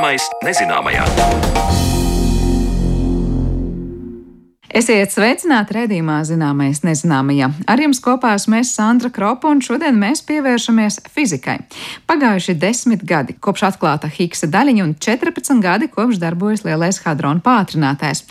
Zināmais nezināmajā. Esiet sveicināti redzījumā zināmais nezināmajā. Ar jums kopā esmu es Sandra Kropa un šodien mēs pievēršamies fizikai. Pagājuši desmit gadi kopš atklāta Higgsa daļiņa un 14 gadi kopš darbojas lielais hadrona pātrinātājs.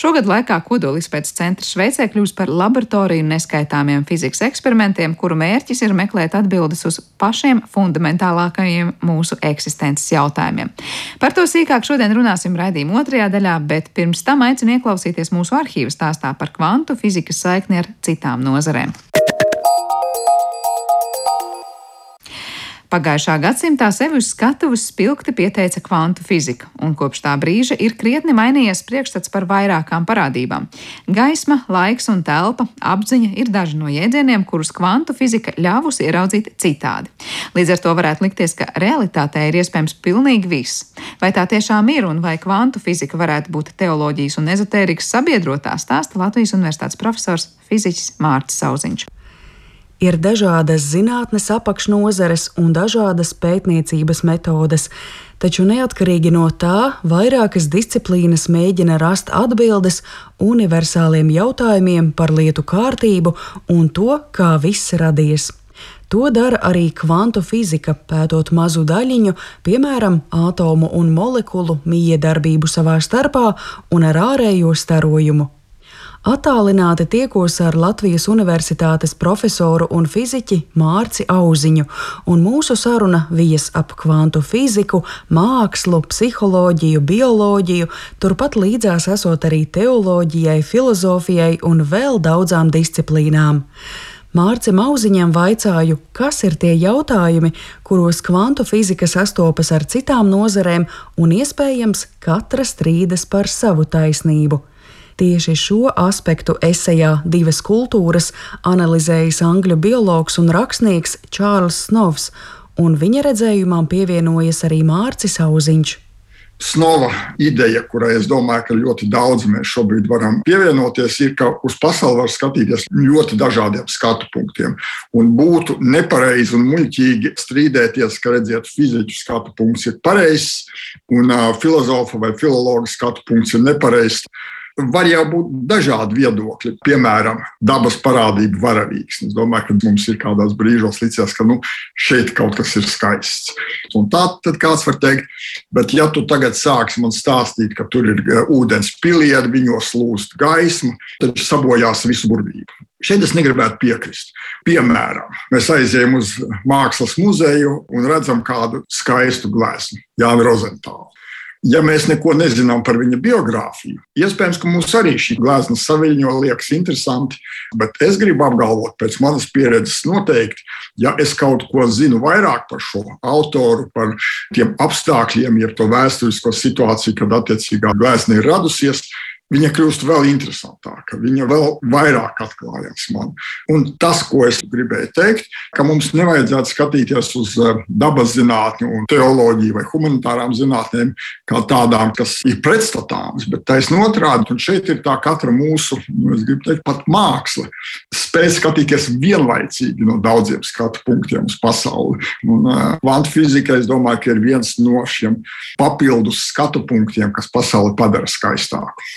Šogad laikā kodolizpētes centrs Šveicē kļūst par laboratoriju neskaitāmiem fizikas eksperimentiem, kuru mērķis ir meklēt atbildes uz pašiem fundamentālākajiem mūsu eksistences jautājumiem. Par to sīkāk šodien runāsim raidījuma otrajā daļā, bet pirms tam aicinu ieklausīties mūsu arhīvu arhīva stāstā par kvantu fizikas saikni ar citām nozarēm. Pagājušā gadsimtā sevi uz skatuves spilgti pieteica kvantu fizika, un kopš tā brīža ir krietni mainījies priekšstats par vairākām parādībām. Gaisma, laiks un telpa, apziņa ir daži no jēdzieniem, kurus kvantu fizika ļāvusi ieraudzīt citādi. Līdz ar to varētu likties, ka realitātē ir iespējams pilnīgi viss. Vai tā tiešām ir un vai kvantu fizika varētu būt teoloģijas un ezotērikas sabiedrotā, stāsta Latvijas Universitātes profesors fiziķis Mārcis Sauziņš. Ir dažādas zinātnes apakšnozares un dažādas pētniecības metodes, taču neatkarīgi no tā, vairākas disciplīnas mēģina rast atbildes universāliem jautājumiem par lietu kārtību un to, kā viss radies. To dara arī kvantu fizika, pētot mazu daļiņu, piemēram, atomu un molekulu miedarbību savā starpā un ar ārējo starojumu Atālināti tiekos ar Latvijas Universitātes profesoru un fiziķi Mārci Auziņu, un mūsu saruna vijas ap kvantu fiziku, mākslu, psiholoģiju, bioloģiju, turpat līdzās esot arī teoloģijai, filozofijai un vēl daudzām disciplīnām. Mārcim Auziņam vaicāju, kas ir tie jautājumi, kuros kvantu fizika sastopas ar citām nozarēm un iespējams katra strīdas par savu taisnību. Tieši šo aspektu esejā Divas kultūras analizējis angļu biologs un rakstnieks Čārls Snovs, un viņa redzējumam pievienojas arī Mārcis Auziņš. Snova ideja, kurai es domāju, ka ļoti daudz mēs šobrīd varam pievienoties, ir, ka uz pasauli var skatīties ļoti dažādiem skatu punktiem. Un būtu nepareizi un muļķīgi strīdēties, ka redziet, fiziķu skatu punkts ir pareizs un uh, filozofa vai filologa skatu punkts ir nepareizs var jau būt dažādi viedokļi. Piemēram, dabas parādība varavīgs. Es domāju, ka mums ir kādos brīžos licies, ka nu, šeit kaut kas ir skaists. Un tā tad kāds var teikt, bet ja tu tagad sāksi man stāstīt, ka tur ir eh, ūdens pilieri, viņos lūst gaisma, tad sabojās visu burvību. Šeit es negribētu piekrist. Piemēram, mēs aizējām uz mākslas muzeju un redzam kādu skaistu gleznu, Jānu Rozentālu. Ja mēs neko nezinām par viņa biogrāfiju, iespējams, ka mums arī šī glezna saviņo liekas interesanti, bet es gribu apgalvot, pēc manas pieredzes noteikti, ja es kaut ko zinu vairāk par šo autoru, par tiem apstākļiem, jeb to vēsturisko situāciju, kad attiecīgā glezna ir radusies, viņa kļūst vēl interesantāka, viņa vēl vairāk atklājās man. Un tas, ko es gribēju teikt, ka mums nevajadzētu skatīties uz eh, dabas zinātni teoloģiju vai humanitārām zinātnēm kā tādām, kas ir pretstatāmas, bet taisnība otrādi, un šeit ir tā katra mūsu, nu, es gribu teikt, pat māksla, spēj skatīties vienlaicīgi no daudziem skatu punktiem uz pasauli. Un eh, kvantu fizika, es domāju, ka ir viens no šiem papildus skatu punktiem, kas pasauli padara skaistāku.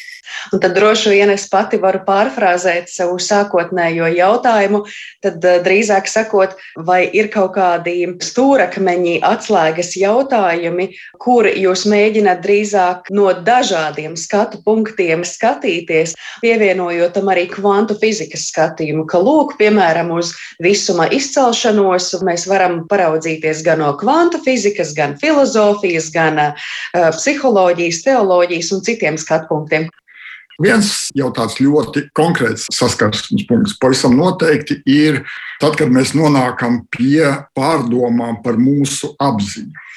Un tad droši vien es pati varu pārfrāzēt savu sākotnējo jautājumu, tad eh, drīzāk sakot, vai ir kaut kādi stūrakmeņi, atslēgas jautājumi, kur jūs mēģināt drīzāk no dažādiem skatu punktiem skatīties, pievienojot tam arī kvantu fizikas skatījumu, ka lūk, piemēram, uz visuma izcelšanos mēs varam paraudzīties gan no kvantu fizikas, gan filozofijas, gan uh, psiholoģijas, teoloģijas un citiem skatu punktiem. Viens jau tāds ļoti konkrēts saskarsmes punkts pavisam noteikti ir tad, kad mēs nonākam pie pārdomām par mūsu apziņu.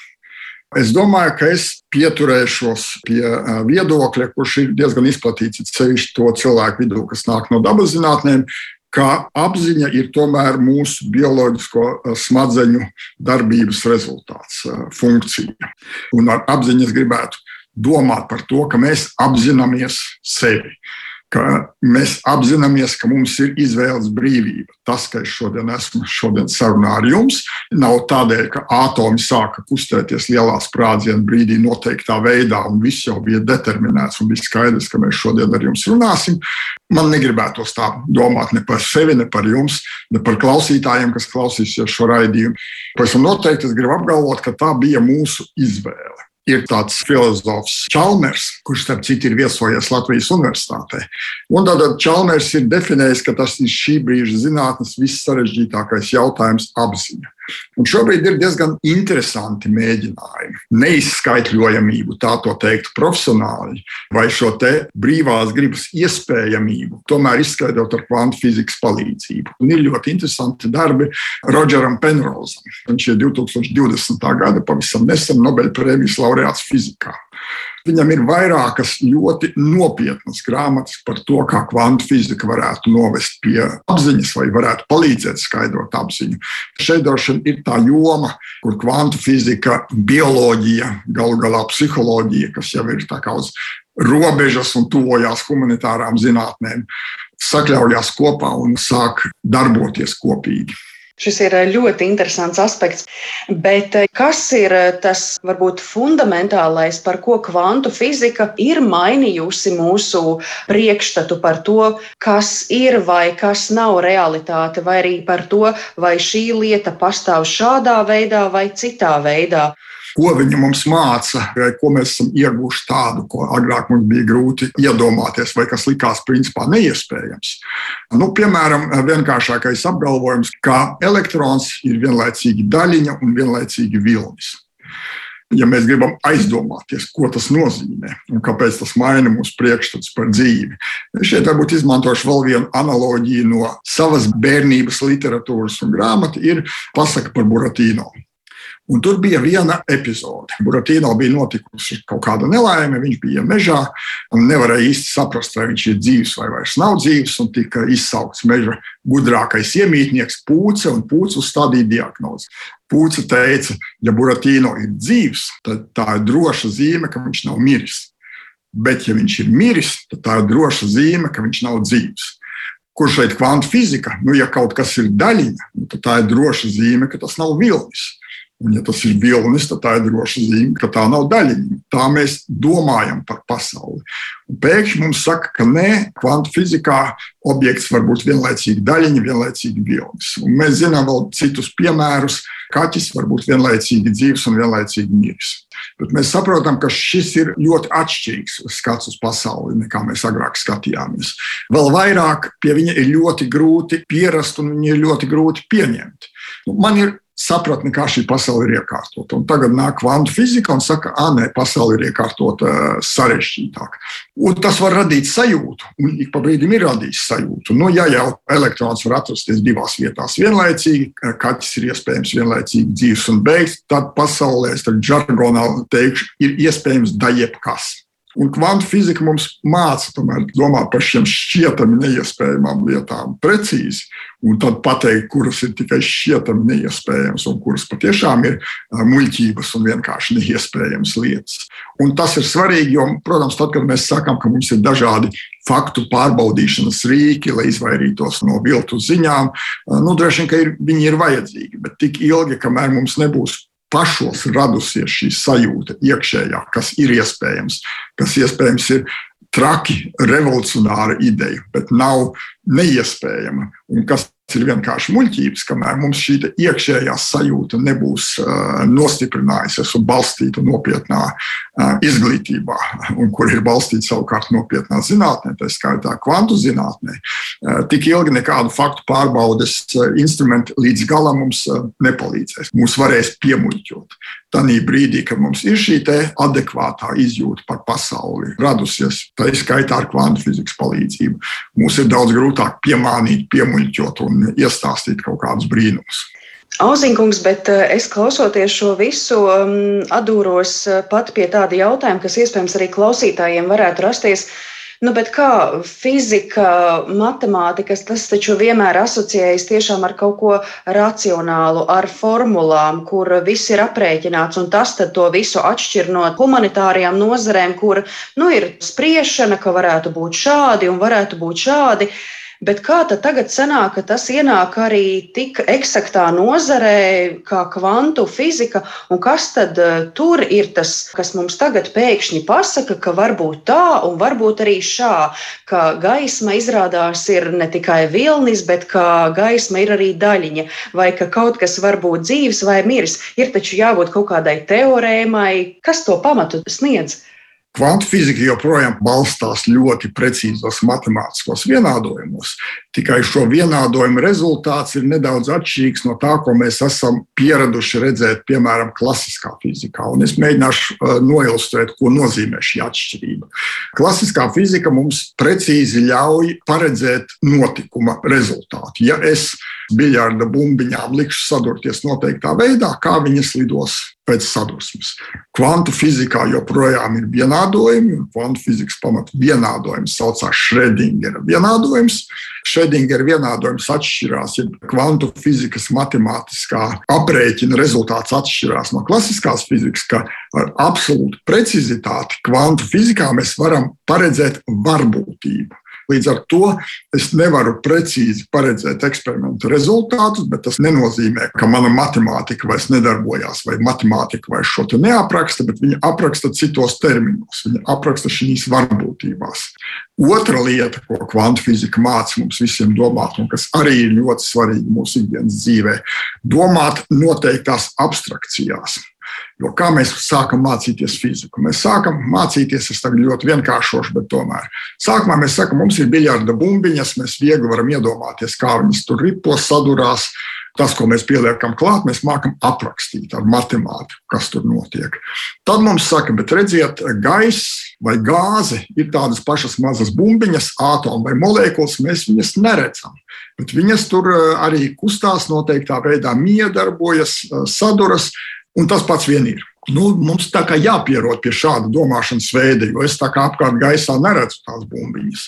Es domāju, ka es pieturēšos pie viedokļa, kurš ir diezgan izplatīts sevišķi to cilvēku vidū, kas nāk no dabas zinātnēm, ka apziņa ir tomēr mūsu bioloģisko smadzeņu darbības rezultāts, funkcija. Un ar apziņu es gribētu domāt par to, ka mēs apzināmies sevi. ka mēs apzināmies, ka mums ir izvēles brīvība. Tas, ka es šodien esmu šodien sarunā ar jums, nav tādēļ, ka atomi sāka kustēties lielā sprādziena brīdī noteiktā veidā, un viss jau bija determinēts un bija skaidrs, ka mēs šodien ar jums runāsim. Man negribētos tā domāt ne par sevi, ne par jums, ne par klausītājiem, kas klausīsies šo raidījumu. Pavisam noteikti es gribu apgalvot, ka tā bija mūsu izvēle ir tāds filozofs Čalmers, kurš, starp citu, ir viesojies Latvijas Universitātē. Un tad Čalmers ir definējis, ka tas ir šī brīža zinātnes viss sarežģītākais jautājums - apziņa. Un šobrīd ir diezgan interesanti mēģinājumi. Neizskaitļojamību, tā to teikt, profesionāli, vai šo brīvās gribas iespējamību, tomēr izskaidrot ar kvantu fizikas palīdzību. Un ir ļoti interesanti darbi Rodžeram Penrozam. Viņš ir 2020. gada pavisam nesen Nobelpremijas laureāts fizikā. Viņam ir vairākas ļoti nopietnas grāmatas par to, kā kvantu fizika varētu novest pie apziņas vai varētu palīdzēt skaidrot apziņu. Šeit droši ir tā joma, kur kvantu fizika, bioloģija, galu galā psiholoģija, kas jau ir uz robežas un tuvojās humanitārām zinātnēm, sakļaujās kopā un sāk darboties kopīgi. Šis ir eh, ļoti interesants aspekts. Bet eh, kas ir eh, tas varbūt fundamentālais, par ko kvantu fizika ir mainījusi mūsu priekšstatu par to, kas ir vai kas nav realitāte, vai arī par to, vai šī lieta pastāv šādā veidā vai citā veidā? Ko viņi mums māca, vai ko mēs esam ieguvuši tādu, ko agrāk mums bija grūti iedomāties, vai kas likās principā neiespējams. Nu, piemēram, vienkāršākais apgalvojums, ka elektrons ir vienlaicīgi daļiņa un vienlaicīgi vilnis ja mēs gribam aizdomāties, ko tas nozīmē un kāpēc tas maina mūsu priekšstats par dzīvi. Šeit varbūt izmantošu vēl vienu analoģiju no savas bērnības literatūras un grāmatas, ir pasaka par Buratīnu. Un tur bija viena epizode. Buratīno bija notikusi kaut kāda nelaime, viņš bija mežā un nevarēja īsti saprast, vai viņš ir dzīves vai vairs nav dzīves. Tika izsaukts meža gudrākais iemītnieks Pūce, un Pūce uzstādīja diagnozi. Pūce teica, ja Buratīno ir dzīves, tad tā ir droša zīme, ka viņš nav miris. Bet, ja viņš ir miris, tad tā ir droša zīme, ka viņš nav dzīves. Kur šeit kvantu fizika? Nu, ja kaut kas ir daļiņa, nu, tad tā ir droša zīme, ka tas nav vilnis. Un, ja tas ir vilnis, tad tā ir droša zīme, ka tā nav daļiņa. Tā mēs domājam par pasauli. Un pēkšņi mums saka, ka nē, kvantu fizikā objekts var būt vienlaicīgi daļiņa, vienlaicīgi vilnis. Un mēs zinām vēl citus piemērus. Kaķis var būt vienlaicīgi dzīves un vienlaicīgi miris. Bet mēs saprotam, ka šis ir ļoti atšķirīgs skats uz pasauli nekā mēs agrāk skatījāmies. Vēl vairāk pie viņa ir ļoti grūti pierast un viņa ir ļoti grūti pieņemt. Nu, man ir sapratni, kā šī pasaule ir iekārtota. Un tagad nāk kvantu fizika un saka, ka nē, pasaule ir iekārtota sarežģītāk. Un tas var radīt sajūtu, un ik pa brīdim ir radījis sajūtu. Nu, ja jau elektrons var atrasties divās vietās vienlaicīgi, kaķis ir iespējams vienlaicīgi dzīves un beigts, tad pasaulē, tad žargonā teikšu, ir iespējams da jebkas. Un kvantu fizika mums māca tomēr domāt par šiem šķietami neiespējamām lietām precīzi, un tad pateikt, kuras ir tikai šķietami neiespējamas, un kuras patiešām ir muļķības un vienkārši neiespējamas lietas. Un tas ir svarīgi, jo, protams, tad, kad mēs sakām, ka mums ir dažādi faktu pārbaudīšanas rīki, lai izvairītos no viltu ziņām, nu, droši vien, ka ir, viņi ir vajadzīgi, bet tik ilgi, kamēr mums nebūs pašos radusies šī sajūta iekšējā, kas ir iespējams, kas iespējams ir traki, revolucionāra ideja, bet nav neiespējama. Un kas ir vienkārši muļķības, kamēr mums šī iekšējā sajūta nebūs nostiprinājusies un balstīta nopietnā izglītībā, un kur ir balstīta savukārt nopietnā zinātnē, tā skaitā kvantu zinātnē. Tik ilgi nekādu faktu pārbaudes instrumenti līdz galam mums nepalīdzēs. Mūs varēs piemuļķot. Tanī brīdī, kad mums ir šī adekvātā izjūta par pasauli radusies, tā ir skaitā ar kvantu fizikas palīdzību, mums ir daudz grūtāk piemānīt, piemuļķot un iestāstīt kaut kādus brīnumus. Auziņkungs, bet eh, es klausoties šo visu, um, atdūros eh, pat pie tāda jautājuma, kas iespējams arī klausītājiem varētu rasties. Nu, bet kā fizika, matemātikas, tas taču vienmēr asociējas tiešām ar kaut ko racionālu, ar formulām, kur viss ir aprēķināts, un tas to visu atšķir no humanitārajām nozarēm, kur nu, ir spriešana, ka varētu būt šādi un varētu būt šādi. Bet kā tad tagad sanāk, ka tas ienāk arī tik eksaktā nozarē, kā kvantu fizika, un kas tad uh, tur ir tas, kas mums tagad pēkšņi pasaka, ka var būt tā un varbūt arī šā, ka gaisma izrādās ir ne tikai vilnis, bet ka gaisma ir arī daļiņa, vai ka kaut kas var būt dzīves vai miris. Ir taču jābūt kaut kādai teorēmai, kas to pamatu sniedz. Kvantu fizika joprojām balstās ļoti precīzos matemātiskos vienādojumos. Tikai šo vienādojumu rezultāts ir nedaudz atšķirīgs no tā, ko mēs esam pieraduši redzēt, piemēram, klasiskā fizikā. Un es mēģināšu uh, noilustrēt, ko nozīmē šī atšķirība. Klasiskā fizika mums precīzi ļauj paredzēt notikuma rezultātu. Ja es biļarda bumbiņām likšu sadurties noteiktā veidā, kā viņas lidos pēc sadursmes. Kvantu fizikā joprojām ir vienādojumi, un kvantu fizikas pamata vienādojums saucās Schrödingera vienādojums. Schrödingera vienādojums atšķirās, ja kvantu fizikas matemātiskā aprēķina rezultāts atšķirās no klasiskās fizikas, ka ar absolūtu precizitāti kvantu fizikā mēs varam paredzēt varbūtību. Līdz ar to es nevaru precīzi paredzēt eksperimentu rezultātus, bet tas nenozīmē, ka mana matemātika vairs nedarbojās, vai matemātika vairs šo neapraksta, bet viņa apraksta citos terminos, viņa apraksta šīs varbūtībās. Otra lieta, ko kvantu fizika māca mums visiem domāt, un kas arī ir ļoti svarīga mūsu ikdienas dzīvē, domāt noteiktās abstrakcijās. Jo kā mēs sākam mācīties fiziku? Mēs sākam mācīties, es tagad ļoti vienkāršošu, bet tomēr. Sākumā mēs sakām, mums ir biljarda bumbiņas, mēs viegli varam iedomāties, kā viņas tur ripo, sadurās. Tas, ko mēs pieliekam klāt, mēs mākam aprakstīt ar matemātiku, kas tur notiek. Tad mums saka, bet redziet, gaiss vai gāze ir tādas pašas mazas bumbiņas, atomi vai molekulas, mēs viņas neredzam. Bet viņas tur eh, arī kustās noteiktā veidā, miedarbojas, eh, saduras, Un tas pats vien ir. Nu, mums tā kā jāpierod pie šāda domāšanas veida, jo es tā kā apkārt gaisā neredzu tās bumbiņas.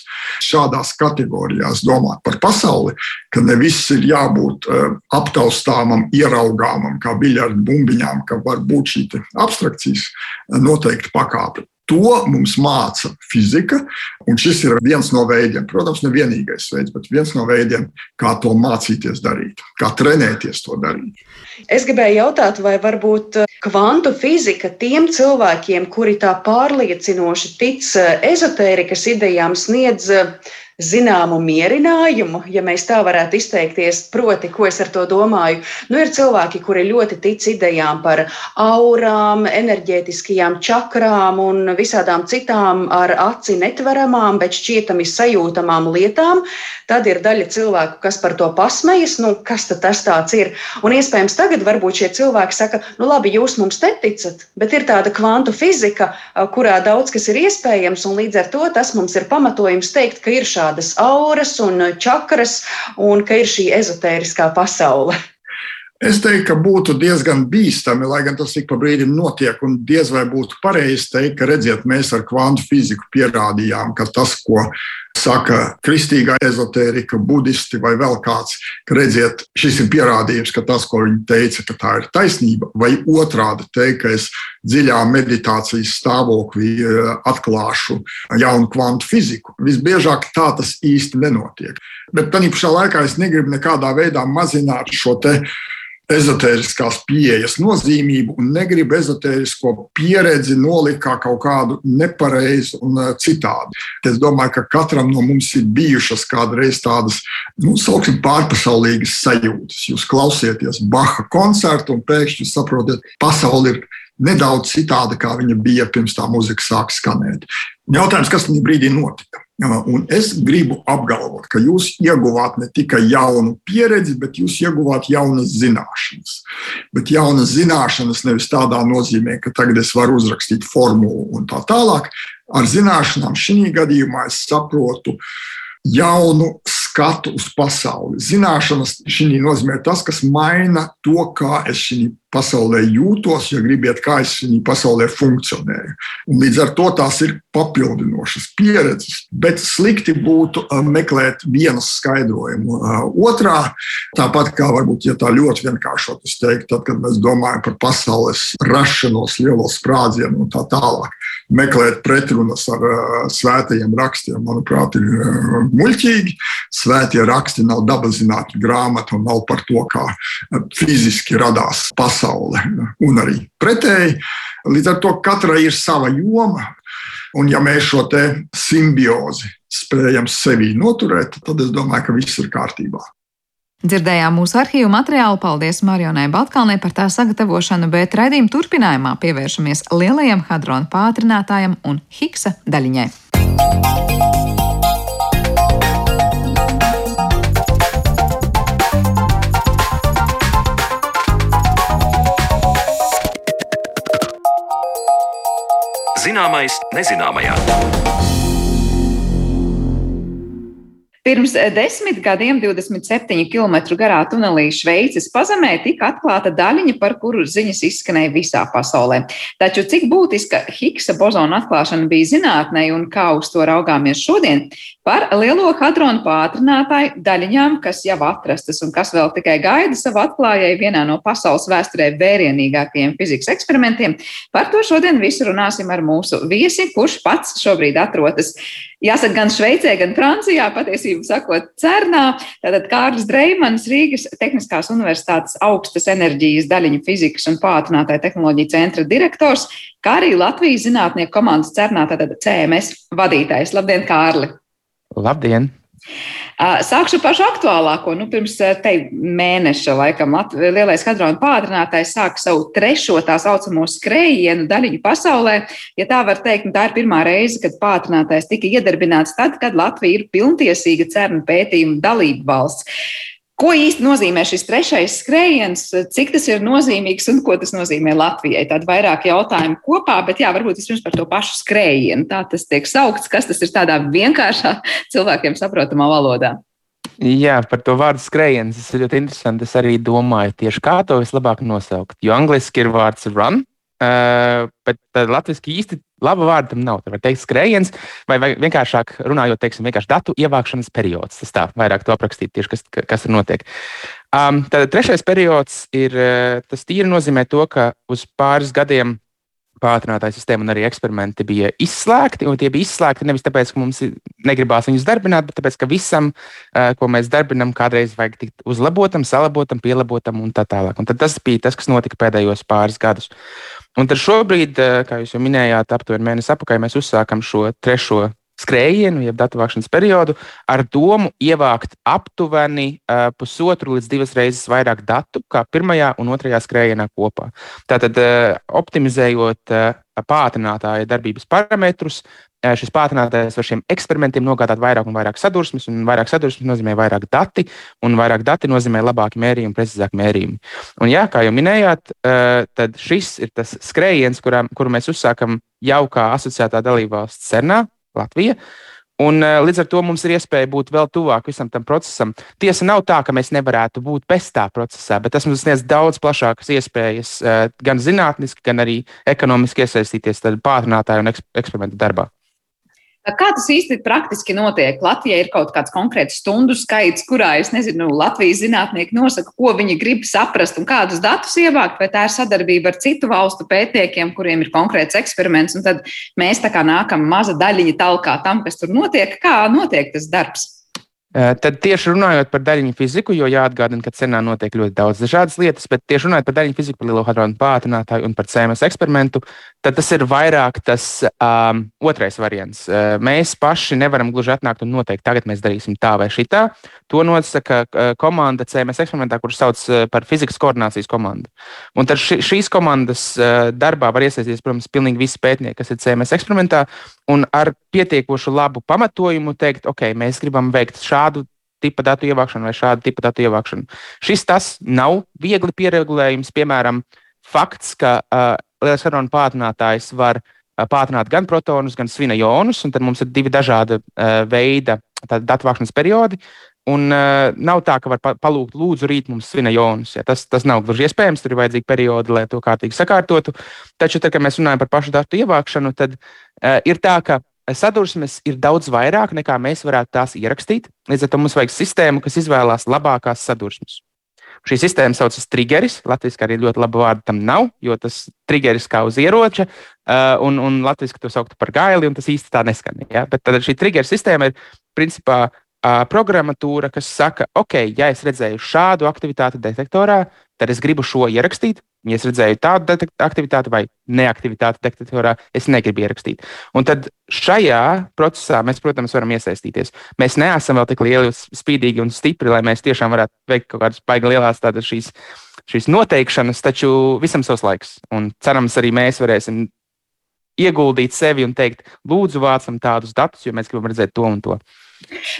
Šādās kategorijās domāt par pasauli, ka ne viss ir jābūt uh, aptaustāmam, ieraugāmam, kā biļardu bumbiņām, ka var būt šī abstrakcijas uh, noteikti pakāpe. To mums māca fizika, un šis ir viens no veidiem, protams, ne vienīgais veids, bet viens no veidiem, kā to mācīties darīt, kā trenēties to darīt. Es gribēju jautāt, vai varbūt eh, kvantu fizika tiem cilvēkiem, kuri tā pārliecinoši tic eh, ezotērikas idejām, sniedz uh, zināmu mierinājumu, ja mēs tā varētu izteikties. Proti, ko es ar to domāju? Nu, ir cilvēki, kuri ļoti tic idejām par aurām, enerģētiskajām čakrām un visādām citām ar aci netveramām, bet šķietami sajūtamām lietām. Tad ir daļa cilvēku, kas par to pasmējas, nu, kas tas ir. Un iespējams, tagad varbūt šie cilvēki saka, nu, labi, jūs mums neticat, bet ir tāda kvantu fizika, kurā daudz kas ir iespējams, un līdz ar to tas mums ir pamatojums teikt, ka ir šādi dažādas auras un čakras, un ka ir šī ezotēriskā pasaule. Es teiktu, ka būtu diezgan bīstami, lai gan tas ik pa brīdim notiek, un diez vai būtu pareizi teikt, ka redziet, mēs ar kvantu fiziku pierādījām, ka tas, ko saka kristīgā ezotērika, budisti vai vēl kāds, ka redziet, šis ir pierādījums, ka tas, ko viņi teica, ka tā ir taisnība, vai otrādi teikt, ka es dziļā meditācijas stāvoklī eh, atklāšu jaunu kvantu fiziku. Visbiežāk tā tas īsti nenotiek. Bet tā pašā laikā es negribu nekādā veidā mazināt šo te ezotēriskās pieejas nozīmību un negribu ezotērisko pieredzi nolikt kā kaut kādu nepareizu un uh, citādi. Es domāju, ka katram no mums ir bijušas kādreiz tādas, nu, sauksim, pārpasaulīgas sajūtas. Jūs klausieties Baha koncertu un pēkšņi saprotat, pasaule ir nedaudz citāda, kā viņa bija pirms tā muzika sāk skanēt. Jautājums, kas tajā brīdī notika? Un es gribu apgalvot, ka jūs ieguvāt ne tikai jaunu pieredzi, bet jūs ieguvāt jaunas zināšanas. Bet jaunas zināšanas nevis tādā nozīmē, ka tagad es varu uzrakstīt formulu un tā tālāk. Ar zināšanām šī gadījumā es saprotu jaunu skatu uz pasauli. Zināšanas šī nozīmē tas, kas maina to, kā es šī pasaulē jūtos, ja gribiet, kā es viņu pasaulē funkcionēju. Un līdz ar to tās ir papildinošas pieredzes. Bet slikti būtu uh, meklēt vienas skaidrojumu. Uh, otrā, tāpat kā varbūt, ja tā ļoti vienkāršot, es teiktu, tad, kad mēs domājam par pasaules rašanos, lielo sprādzienu un tā tālāk, meklēt pretrunas ar uh, svētajiem rakstiem, manuprāt, ir muļķīgi. Svētie raksti nav dabaszinātņu grāmata un nav par to, kā fiziski radās pasaule. Un arī pretēji. Līdz ar to katrai ir sava joma. Un ja mēs šo simbiozi spējam sevi noturēt, tad es domāju, ka viss ir kārtībā. Dzirdējām mūsu arhīvu materiālu. Paldies Marionai Baltkalnei par tā sagatavošanu, bet raidījuma turpinājumā pievēršamies lielajam hadronu pātrinātājam un Higsa daļiņai. Zināmais nezināmajā. Pirms eh, desmit gadiem 27 km garā tunelī Šveices pazemē tika atklāta daļiņa, par kuru ziņas izskanēja visā pasaulē. Taču cik būtiska Higsa bozona atklāšana bija zinātnē un kā uz to raugāmies šodien, par lielo hadronu pātrinātāju daļiņām, kas jau atrastas un kas vēl tikai gaida savu atklājēju vienā no pasaules vēsturē vērienīgākajiem fizikas eksperimentiem. Par to šodien visu runāsim ar mūsu viesi, kurš pats šobrīd atrodas Jāsaka, gan Šveicē, gan Francijā, patiesībā sakot, Cernā. Tātad Kārlis Dreimans, Rīgas Tehniskās Universitātes augstas enerģijas daļiņu fizikas un pātrinātāja tehnoloģija centra direktors, kā arī Latvijas zinātnieku komandas Cernā, tātad CMS vadītājs. Labdien, Kārli! Labdien! Sākšu pašu aktuālāko. Nu, pirms te mēneša laikam lielais hadrona pātrinātājs sāka savu trešo tā saucamo skrējienu daļiņu pasaulē. Ja tā var teikt, nu, tā ir pirmā reize, kad pātrinātājs tika iedarbināts tad, kad Latvija ir pilntiesīga cernu pētījuma dalība valsts. Ko īsti nozīmē šis trešais skrējiens, cik tas ir nozīmīgs un ko tas nozīmē Latvijai? Tādi vairāk jautājumu kopā, bet jā, varbūt vispirms par to pašu skrējienu. Tā tas tiek saukts, kas tas ir tādā vienkāršā cilvēkiem saprotamā valodā. Jā, par to vārdu skrējiens. Tas ir ļoti interesanti. Es arī domāju, tieši kā to vislabāk nosaukt. Jo angliski ir vārds run, uh, bet latviešu īsti Laba vārda tam nav. Tā var teikt, skrējiens, vai, vai vienkāršāk runājot, teiksim, vienkārši datu ievākšanas periods. Tas tā vairāk to aprakstīt, tieši kas, kas ir notiek. Um, tad trešais periods ir uh, tas tīri nozīmē to, ka uz pāris gadiem pātrinātāja sistēma un arī eksperimenti bija izslēgti. Tie bija izslēgti nevis tāpēc, ka mums negribās viņus darbināt, bet tāpēc, ka visam, uh, ko mēs darbinām, kādreiz vajag tikt uzlabotam, salabotam, pielabotam un tā tālāk. Un tas bija tas, kas notika pēdējos pāris gadus. Un tad šobrīd, eh, kā jūs jau minējāt, aptuveni mēnesi atpakaļ mēs uzsākam šo trešo skrējienu, jeb datu vākšanas periodu, ar domu ievākt aptuveni uh, pusotru līdz divas reizes vairāk datu kā pirmajā un otrajā skrējienā kopā. Tātad, uh, optimizējot uh, pātrinātāja darbības parametrus, šis pātrinātājs var šiem eksperimentiem nogādāt vairāk un vairāk sadursmes, un vairāk sadursmes nozīmē vairāk dati, un vairāk dati nozīmē labāki mērījumi, precīzāki mērījumi. Un, jā, kā jau minējāt, tad šis ir tas skrējiens, kurā, kuru mēs uzsākam jau kā asociētā dalībvalsts CERNā, Latvija. Un, līdz ar to mums ir iespēja būt vēl tuvāk visam tam procesam. Tiesa nav tā, ka mēs nevarētu būt bez tā procesā, bet tas mums sniedz daudz plašākas iespējas gan zinātniski, gan arī ekonomiski iesaistīties pātrinātāju un eksperimentu darbā. Kā tas īsti praktiski notiek? Latvijai ir kaut kāds konkrēts stundu skaits, kurā, es nezinu, Latvijas zinātnieki nosaka, ko viņi grib saprast un kādus datus ievākt, vai tā ir sadarbība ar citu valstu pētniekiem, kuriem ir konkrēts eksperiments, un tad mēs tā kā nākam maza daļiņa talkā tam, kas tur notiek. Kā notiek tas darbs? Tad tieši runājot par daļiņu fiziku, jo jāatgādina, ka cenā notiek ļoti daudz dažādas lietas, bet tieši runājot par daļiņu fiziku, par lielo hadronu pātrinātāju un par CMS eksperimentu, tad tas ir vairāk tas um, otrais variants. Mēs paši nevaram gluži atnākt un noteikt, tagad mēs darīsim tā vai šitā. To nosaka komanda CMS eksperimentā, kurš sauc par fizikas koordinācijas komandu. Un tad ši, šīs komandas darbā var iesaistīties, protams, pilnīgi visi pētnieki, kas ir CMS eksperimentā, un ar pietiekošu labu pamatojumu teikt, ok, mēs gribam veikt šādu tipa datu ievākšanu vai šādu tipu datu ievākšanu. Šis tas nav viegli pieregulējums. Piemēram, fakts, ka uh, lielais hadronu pātrinātājs var uh, pātrināt gan protonus, gan svina jonus, un tad mums ir divi dažādi uh, veidi datu vākšanas periodi. Un uh, nav tā, ka var palūgt, lūdzu, rīt mums svina jonus. Ja, tas, tas nav gluži iespējams, tur ir vajadzīgi periodi, lai to kārtīgi sakārtotu. Taču, tad, kad mēs runājam par pašu datu ievākšanu, tad uh, ir tā, ka sadursmes ir daudz vairāk nekā mēs varētu tās ierakstīt. Līdz ar to mums vajag sistēmu, kas izvēlās labākās sadursmes. Šī sistēma saucas triggeris. Latvijas arī ļoti laba vārda tam nav, jo tas triggeris kā uz ieroča, uh, un, un latviešu to sauktu par gaili, un tas īsti tā neskan. Ja? Bet tad šī triggeris sistēma ir principā programmatūra, kas saka, ok, ja es redzēju šādu aktivitāti detektorā, tad es gribu šo ierakstīt. Ja es redzēju tādu aktivitāti vai neaktivitāti detektorā, es negribu ierakstīt. Un tad šajā procesā mēs, protams, varam iesaistīties. Mēs neesam vēl tik lieli, spīdīgi un stipri, lai mēs tiešām varētu veikt kaut kādas baigi lielās šīs, šīs noteikšanas, taču visam savs laiks. Un cerams, arī mēs varēsim ieguldīt sevi un teikt, lūdzu, vācam tādus datus, jo mēs gribam redzēt to un to.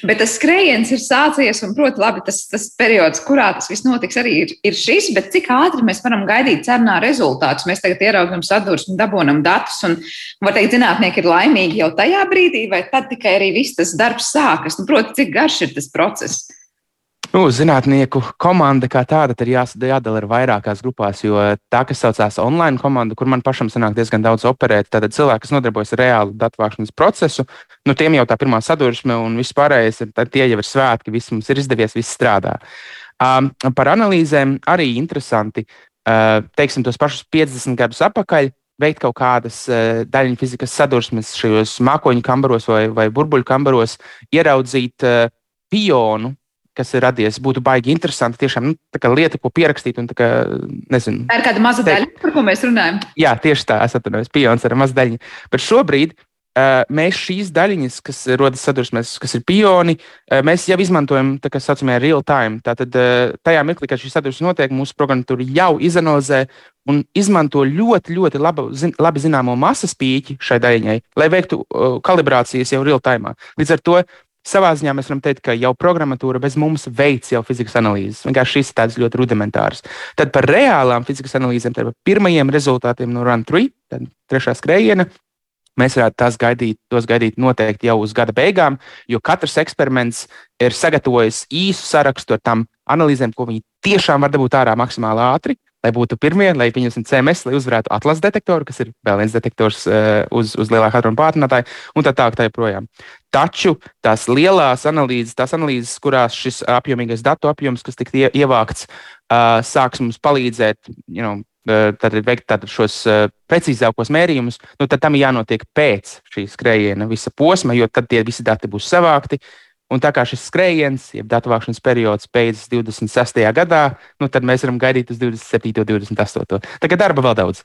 Bet tas skrējiens ir sācies, un, protams, labi, tas, tas periods, kurā tas viss notiks, arī ir, ir šis. Bet cik ātri mēs varam gaidīt cernā rezultātus? Mēs tagad ieraugam sadursmi, dabūjam datus, un, var teikt, zinātnieki ir laimīgi jau tajā brīdī, vai tad tikai arī viss tas darbs sākas? Nu, protams, cik garš ir tas process? Nu, zinātnieku komanda kā tāda ir jādala ir vairākās grupās, jo tā, kas saucās online komanda, kur man pašam sanāk diezgan daudz operēt, tad cilvēki, kas nodarbojas ar reālu datu vākšanas procesu, nu, tiem jau tā pirmā sadursme un viss pārējais, ir, tie jau ir svētki, viss mums ir izdevies, viss strādā. Um, par analīzēm arī interesanti, uh, teiksim, tos pašus 50 gadus atpakaļ. Veikt kaut kādas uh, daļiņu fizikas sadursmes šajos mākoņu kambaros vai, vai burbuļu kambaros, ieraudzīt uh, pionu, kas ir radies, būtu baigi interesanti. Tiešām nu, lieta, ko pierakstīt. Un, kā, nezinu, tā ir kāda maza te... daļa, par ko mēs runājam. Jā, tieši tā, es atvainojos, pions ar mazu daļu. Bet šobrīd uh, mēs šīs daļiņas, kas rodas sadursmēs, kas ir pioni, uh, mēs jau izmantojam tā kā saucamajā real time. Tātad uh, tajā mirklī, kad šī sadursme notiek, mūsu programmatūra jau izanalizē un izmanto ļoti, ļoti labu, zin, labi zināmo masas pīķi šai daļiņai, lai veiktu uh, kalibrācijas jau real time. Līdz ar to savā ziņā mēs varam teikt, ka jau programmatūra bez mums veids jau fizikas analīzes. Vienkārši šis ir tāds ļoti rudimentārs. Tad par reālām fizikas analīzēm, tad par pirmajiem rezultātiem no Run 3, tad trešā skrējiena. Mēs varētu tās gaidīt, tos gaidīt noteikti jau uz gada beigām, jo katrs eksperiments ir sagatavojis īsu sarakstu ar tām analīzēm, ko viņi tiešām var dabūt ārā maksimāli ātri lai būtu pirmie, lai pieņemsim CMS, lai uzvarētu atlases detektoru, kas ir vēl viens detektors uh, uz, uz lielāku hadronu pātrinātāju, un tā tālāk. Tā joprojām. Taču tās lielās analīzes, tās analīzes, kurās šis apjomīgais datu apjoms, kas tika ievākts, uh, sāks mums palīdzēt. You know, Tad veikt tātad šos precīzākos mērījumus, nu, tad tam jānotiek pēc šī skrējiena visa posma, jo tad tie visi dati būs savākti. Uh, Un tā kā šis skrējiens, jeb datu vākšanas periods beidzas 26. gadā, nu, tad mēs varam gaidīt uz 27. un 28. Tā kā darba vēl daudz.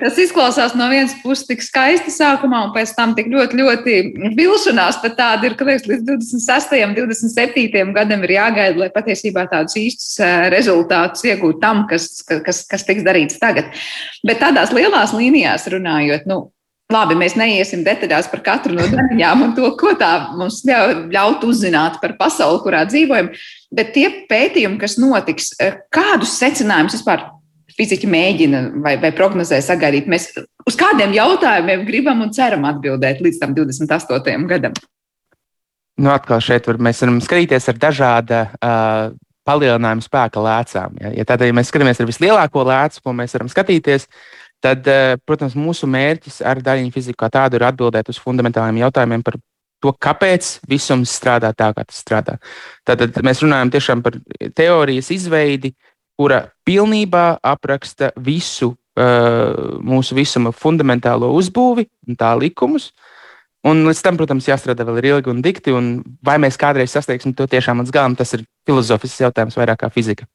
Tas izklausās no vienas puses tik skaisti sākumā, un pēc tam tik ļoti, ļoti vilšanās pat tāda ir, ka liekas, līdz 26. un 27. gadam ir jāgaida, lai patiesībā tādus īstus rezultātus iegūtu tam, kas, kas, kas tiks darīts tagad. Bet tādās lielās līnijās runājot, nu, Labi, mēs neiesim detaļās par katru no daļām un to, ko tā mums ļaut uzzināt par pasauli, kurā dzīvojam. Bet tie pētījumi, kas notiks, eh, kādus secinājumus vispār fiziķi mēģina vai, vai prognozē sagaidīt? Mēs uz kādiem jautājumiem gribam un ceram atbildēt līdz tam 28. gadam? Nu, atkal šeit var, mēs varam skatīties ar dažādu uh, palielinājumu spēka lēcām. Ja, ja tad, ja mēs skatāmies ar vislielāko lēcu, ko mēs varam skatīties, uh, tad, eh, protams, mūsu mērķis ar daļiņu fiziku kā tādu ir atbildēt uz fundamentāliem jautājumiem par to, kāpēc visums strādā tā, kā tas strādā. Tātad mēs runājam tiešām par teorijas izveidi, kura pilnībā apraksta visu uh, mūsu visuma fundamentālo uzbūvi un tā likumus. Un līdz tam, protams, jāstrādā vēl ilgi un dikti, un vai mēs kādreiz sasniegsim to tiešām līdz galam, tas ir filozofisks jautājums vairāk kā fizika.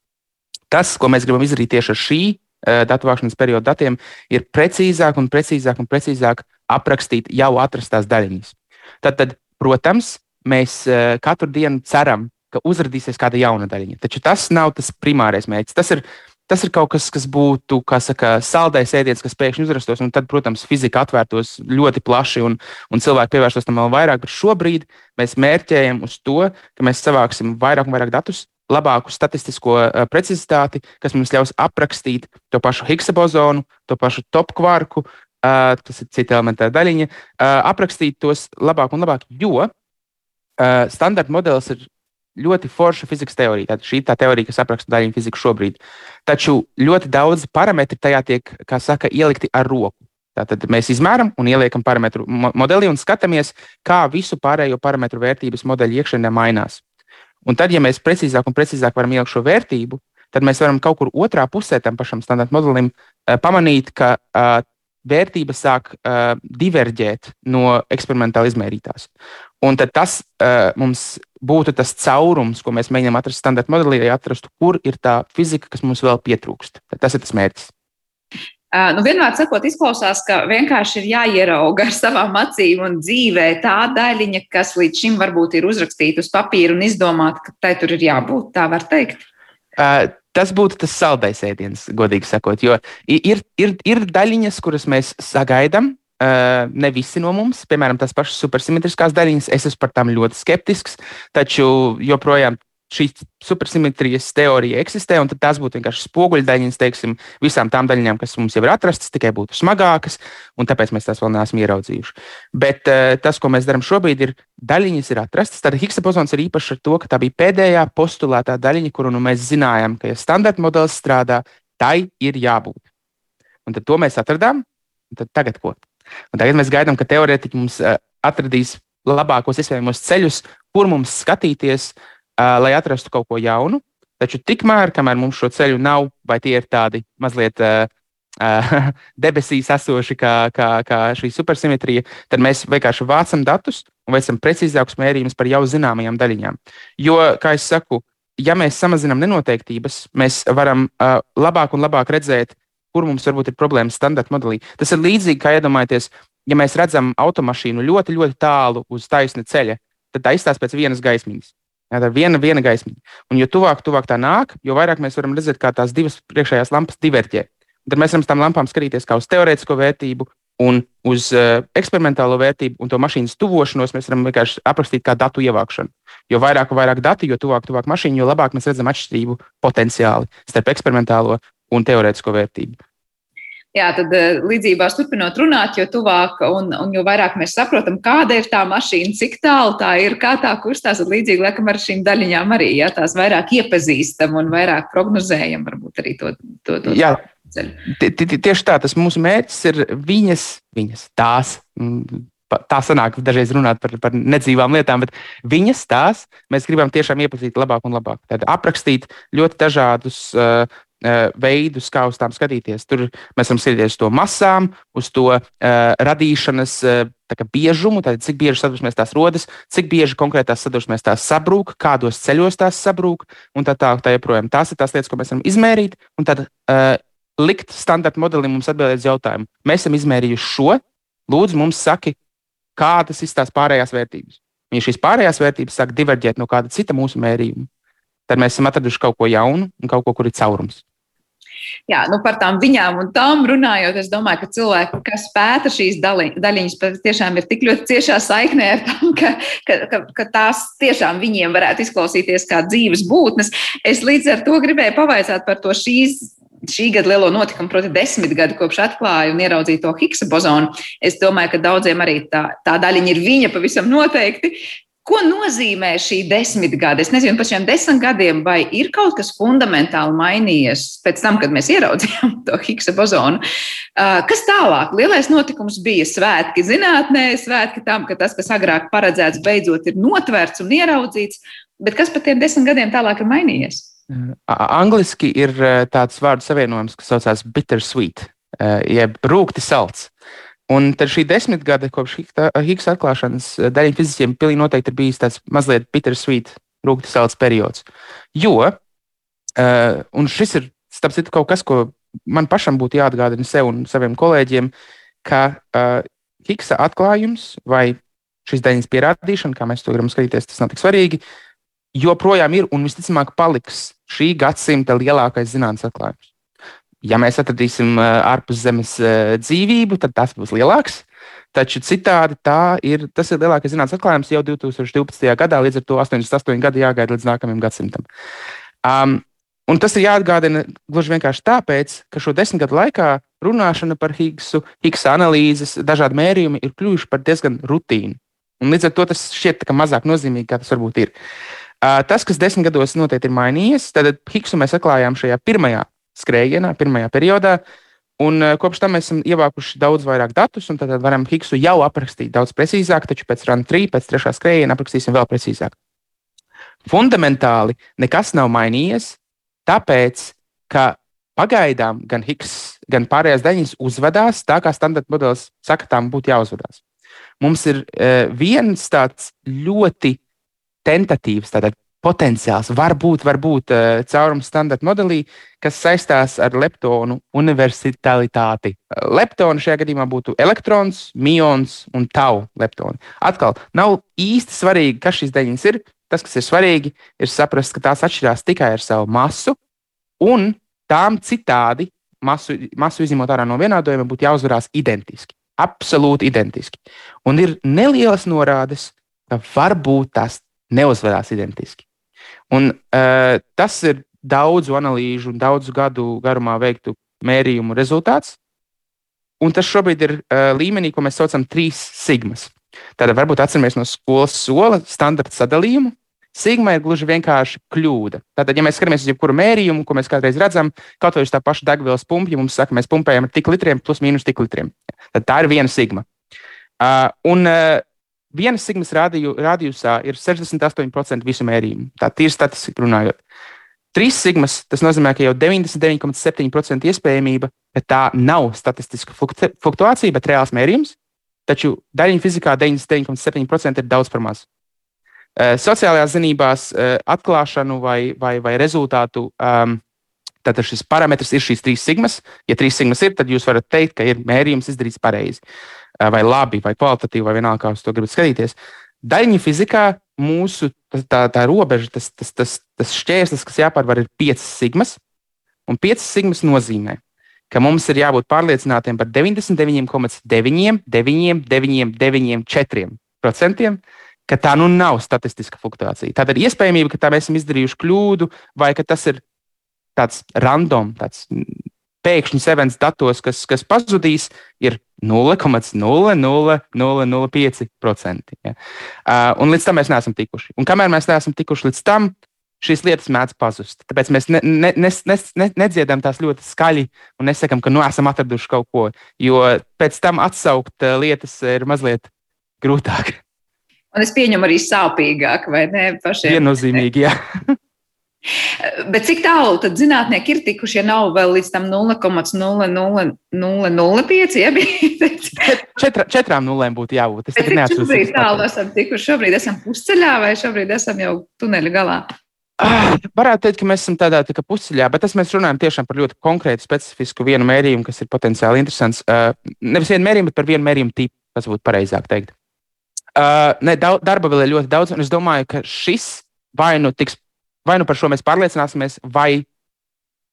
Tas, ko mēs gribam izdarīt tieši ar šī Eh, datu vākšanas perioda datiem, ir precīzāk un precīzāk un precīzāk aprakstīt jau atrastās daļiņas. Tad, tad protams, mēs eh, katru dienu ceram, ka uzrādīsies kāda jauna daļiņa. Taču tas nav tas primārais mērķis. Tas ir, tas ir kaut kas, kas būtu saka, saldais ēdiens, kas pēkšņi uzrastos, un tad, protams, fizika atvērtos ļoti plaši un, un cilvēki pievērstos tam vēl vairāk. Bet šobrīd mēs mērķējam uz to, ka mēs savāksim vairāk un vairāk datus, labāku statistisko uh, precizitāti, kas mums ļaus aprakstīt to pašu Higgsa bozonu, to pašu top kvarku, uh, tas ir cita elementāra daļiņa, uh, aprakstīt tos labāk un labāk, jo uh, standarta modelis ir ļoti forša fizikas teorija. Tātad šī ir tā teorija, kas apraksta daļiņu fiziku šobrīd. Taču ļoti daudz parametri tajā tiek, kā saka, ielikti ar roku. Tātad mēs izmēram un ieliekam parametru modeli un skatāmies, kā visu pārējo parametru vērtības modeļa iekšienē mainās. Un tad, ja mēs precīzāk un precīzāk varam ielikt šo vērtību, tad mēs varam kaut kur otrā pusē tam pašam standarta modelim uh, pamanīt, ka uh, vērtības sāk uh, diverģēt no eksperimentāli izmērītās. Un tas mums būtu tas caurums, ko mēs mēģinām atrast standarta modelī, lai atrastu, kur ir tā fizika, kas mums vēl pietrūkst. Tad tas ir tas mērķis. Uh, nu, vienmēr sakot, izklausās, ka vienkārši ir jāierauga ar savām acīm un dzīvē tā daļiņa, kas līdz šim varbūt ir uzrakstīta uz papīra un izdomāta, ka tai tur ir jābūt. Tā var teikt. Uh, tas būtu tas saldais ēdiens, godīgi sakot. Jo ir, ir, ir daļiņas, kuras mēs sagaidām. Uh, ne visi no mums, piemēram, tās pašas supersimetriskās daļiņas, es esmu par tām ļoti skeptisks, taču joprojām šī supersimetrijas teorija eksistē, un tās būtu vienkārši spoguļdaļiņas, teiksim, visām tām daļiņām, kas mums jau ir atrastas, tikai būtu smagākas, un tāpēc mēs tās vēl neesam ieraudzījuši. Bet uh, tas, ko mēs darām šobrīd, ir daļiņas ir atrastas. Tad Higgs bozons ir īpašs ar to, ka tā bija pēdējā postulētā daļiņa, kuru nu mēs zinājām, ka, ja standarta modelis strādā, tai ir jābūt. Un tad to mēs atradām, un tad tagad ko? Un tagad mēs gaidām, ka teorētiķi mums uh, atradīs labākos iespējamos ceļus, kur mums skatīties, uh, lai atrastu kaut ko jaunu. Taču tikmēr, kamēr mums šo ceļu nav, vai tie ir tādi mazliet uh, uh, debesīs esoši, kā, kā, kā šī supersimetrija, tad mēs vienkārši vācam datus un veicam precīzākus mērījumus par jau zināmajām daļiņām. Jo, kā jau saku, ja mēs samazinām nenoteiktības, mēs varam uh, labāk un labāk redzēt, kur mums varbūt ir problēmas standarta modelī. Tas ir līdzīgi kā iedomājieties, ja mēs redzam automašīnu ļoti, ļoti tālu uz taisna ceļa, tad tā izstāsta pēc vienas gaismiņas. Jā, tā ir viena, viena gaismiņa. Un jo tuvāk, tuvāk tā nāk, jo vairāk mēs varam redzēt, kā tās divas priekšējās lampas diverģē. Tad mēs varam tām lampām skatīties kā uz teorētisko vērtību un uz uh, eksperimentālo vērtību un to mašīnas tuvošanos mēs varam vienkārši aprakstīt kā datu ievākšanu. Jo vairāk un vairāk dati, jo tuvāk, tuvāk mašīna, jo labāk mēs redzam atšķirību potenciāli starp eksperimentālo un teorētisko vērtību. Jā, tad eh, līdzībās turpinot runāt, jo tuvāk un, un jo vairāk mēs saprotam, kāda ir tā mašīna, cik tālu tā ir, kā tā kustās, tad līdzīgi laikam ar šīm daļiņām arī, ja tās vairāk iepazīstam un vairāk prognozējam, varbūt arī to, to, to Jā. ceļu. Tieši tā, tas mūsu mērķis ir viņas, viņas tās. Tā sanāk, dažreiz runāt par, par nedzīvām lietām, bet viņas tās mēs gribam tiešām iepazīt labāk un labāk. Tad aprakstīt ļoti dažādus uh, veidus, kā uz tām skatīties. Tur mēs varam skatīties uz to masām, uz to uh, radīšanas uh, biežumu, tad cik bieži sadursmēs tās rodas, cik bieži konkrētās sadursmēs tās sabrūk, kādos ceļos tās sabrūk, un tā tālāk. Tā joprojām. Tās ir tās lietas, ko mēs varam izmērīt, un tad uh, likt standarta modelim mums atbildēt uz jautājumu. Mēs esam izmērījuši šo, lūdzu, mums saki, kādas ir tās pārējās vērtības. Ja šīs pārējās vērtības sāk diverģēt no kāda cita mūsu mērījuma, tad mēs esam atraduši kaut ko jaunu un kaut ko, kur ir caurums. Jā, nu par tām viņām un tām runājot, es domāju, ka cilvēki, kas pēta šīs daļiņas, tiešām ir tik ļoti ciešā saiknē ar tām, ka, ka, ka, ka tās tiešām viņiem varētu izklausīties kā dzīves būtnes. Es līdz ar to gribēju pavaicāt par to šīs šī gada lielo notikumu, proti, desmit gadi kopš atklāja un ieraudzīja to Higsa bozonu. Es domāju, ka daudziem arī tā, tā daļiņa ir viņa pavisam noteikti. Ko nozīmē šī desmitgade? Es nezinu, par šiem desmit gadiem, vai ir kaut kas fundamentāli mainījies pēc tam, kad mēs ieraudzījām to Higsa bozonu. Kas tālāk? Lielais notikums bija svētki zinātnē, svētki tam, ka tas, kas agrāk paredzēts, beidzot ir notverts un ieraudzīts. Bet kas par tiem desmit gadiem tālāk ir mainījies? Angliski ir tāds vārdu savienojums, kas saucās bittersweet, jeb rūkti salds. Un tad šī desmitgade kopš Higgs atklāšanas eh, daļai fizikiem pilnīgi noteikti ir bijis tāds mazliet bittersweet, rūkstošs salds periods. Jo, uh, un šis ir starp citu kaut kas, ko man pašam būtu jāatgādina sev un saviem kolēģiem, ka uh, Higgsa atklājums vai šīs daļas pierādīšana, kā mēs to gribam skatīties, tas nav tik svarīgi, joprojām ir un visticamāk paliks šī gadsimta lielākais zinātnīs atklājums. Ja mēs atradīsim ārpus zemes dzīvību, tad tas būs lielāks. Taču citādi tā ir, tas ir lielākais zinātnīs atklājums jau 2012. gadā, līdz ar to 88 gadi jāgaida līdz nākamajam gadsimtam. Um, un tas ir jāatgādina gluži vienkārši tāpēc, ka šo desmit gadu laikā runāšana par Higgsu, Higgsa analīzes, dažādi mērījumi ir kļuvuši par diezgan rutīnu. Un līdz ar to tas šķiet mazāk nozīmīgi, kā tas varbūt ir. Tas, kas desmit gados noteikti ir mainījies, tad Higsu mēs atklājām šajā pirmajā skrējienā, pirmajā periodā. Un kopš tam mēs esam ievākuši daudz vairāk datus, un tad varam Higsu jau aprakstīt daudz precīzāk, taču pēc run 3, pēc trešā skrējiena aprakstīsim vēl precīzāk. Fundamentāli nekas nav mainījies, tāpēc, ka pagaidām gan Higgs, gan pārējās daļas uzvedās tā, kā standarta modelis saka, tām būtu jāuzvedās. Mums ir uh, viens tāds ļoti tentatīvs, tātad potenciāls, varbūt, varbūt uh, caurums standarta modelī, kas saistās ar leptonu universalitāti. Leptona šajā gadījumā būtu elektrons, mions un tau leptoni. Atkal, nav īsti svarīgi, kas šīs daļas ir. Tas, kas ir svarīgi, ir saprast, ka tās atšķirās tikai ar savu masu un tām citādi, masu, masu izņemot ārā no vienādojuma, būtu jāuzvarās identiski. Absolūti identiski. Un ir nelielas norādes, ka varbūt tās neuzvarās identiski. Un, uh, tas ir daudzu analīžu un daudzu gadu garumā veiktu mērījumu rezultāts. Un tas šobrīd ir uh, līmenī, ko mēs saucam par trīs sigmas. Tātad varbūt atceramies no skolas sola standarta sadalījumu, Sigma ir gluži vienkārši kļūda. Tātad, ja mēs skatāmies uz jebkuru mērījumu, ko mēs kādreiz redzam, kaut vai uz tā paša degvielas pumpa, ja mums saka, mēs pumpējam ar tik litriem, plus mīnus tik litriem, tad tā ir viena sigma. Uh, un uh, viena sigmas rādiju, rādījusā ir 68% visu mērījumu. Tā ir statistika runājot. Trīs sigmas, tas nozīmē, ka jau 99,7% iespējamība, ka tā nav statistiska fluktuācija, bet reāls mērījums. Taču daļiņu fizikā 99,7% ir daudz par maz. Eh, sociālajās zinībās eh, atklāšanu vai, vai, vai rezultātu. Um, Tātad šis parametrs ir šīs trīs sigmas. Ja trīs sigmas ir, tad jūs varat teikt, ka ir mērījums izdarīts pareizi, vai labi, vai kvalitatīvi, vai vienalga, kā jūs to gribat skatīties. Daļņu fizikā mūsu tā, tā robeža, tas, tas, tas, tas šķērslis, kas jāpārvar, ir piecas sigmas. Un piecas sigmas nozīmē, ka mums ir jābūt pārliecinātiem par 99,99994% ka tā nu nav statistiska fluktuācija. Tā ir iespējamība, ka tā mēs esam izdarījuši kļūdu, vai ka tas ir tāds random, tāds pēkšņs events datos, kas, kas pazudīs, ir 0,00005%. Ja? Uh, un līdz tam mēs neesam tikuši. Un kamēr mēs neesam tikuši līdz tam, šīs lietas mēdz pazust. Tāpēc mēs ne, ne, ne, ne, ne, nedziedam tās ļoti skaļi un nesakām, ka nu esam atraduši kaut ko. Jo pēc tam atsaukt lietas ir mazliet grūtāk. Un es pieņemu arī sāpīgāk, vai ne? Pašiem. Viennozīmīgi, jā. Bet cik tālu tad zinātnieki ir tikuši, ja nav vēl līdz tam 0,005? Ja Četra, četrām nulēm būtu jābūt. Es tikai neatceros. Šobrīd tālu esam tikuši. Šobrīd esam pusceļā vai šobrīd esam jau tuneļa galā. Ah, varētu teikt, ka mēs esam tādā tā pusceļā, bet tas mēs runājam tiešām par ļoti konkrētu, specifisku vienu mērījumu, kas ir potenciāli interesants. Uh, nevis vienu mērījumu, bet par vienu mērījumu tipu, tas būtu pareizāk teikt. Uh, ne, daudz, darba vēl ir ļoti daudz, un es domāju, ka šis vai nu, tiks, vai nu par šo mēs pārliecināsimies, vai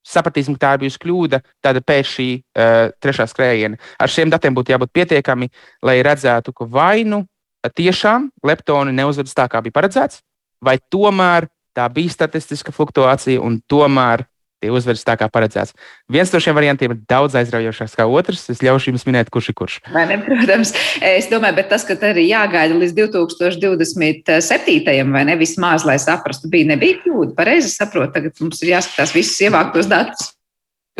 sapratīsim, ka tā ir bijusi kļūda, tad pēc šī uh, trešā skrējiena. Ar šiem datiem būtu jābūt pietiekami, lai redzētu, ka vai nu tiešām leptoni neuzvedas tā, kā bija paredzēts, vai tomēr tā bija statistiska fluktuācija, un tomēr tie uzvedas tā, kā paredzēts. Viens no šiem variantiem ir daudz aizraujošāks kā otrs. Es ļaušu jums minēt, kurš ir kurš. Vai ne, protams, es domāju, bet tas, ka arī jāgaida līdz 2027. vai ne vismaz, lai saprastu, bija nebija kļūda. Pareizi saprotu, tagad mums ir jāskatās visus ievāktos datus.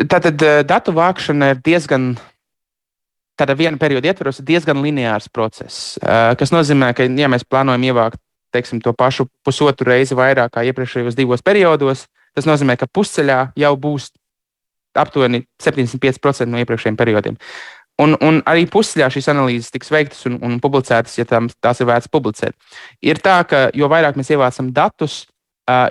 Tātad eh, datu vākšana ir diezgan. Tāda viena perioda ietvaros ir diezgan lineārs process, eh, kas nozīmē, ka, ja mēs plānojam ievākt teiksim, to pašu pusotru reizi vairāk kā iepriekšējos divos periodos, Tas nozīmē, ka pusceļā jau būs aptuveni 75% no iepriekšējiem periodiem. Un, un arī pusceļā šīs analīzes tiks veiktas un, un publicētas, ja tām, tās ir vērts publicēt. Ir tā, ka jo vairāk mēs ievācam datus,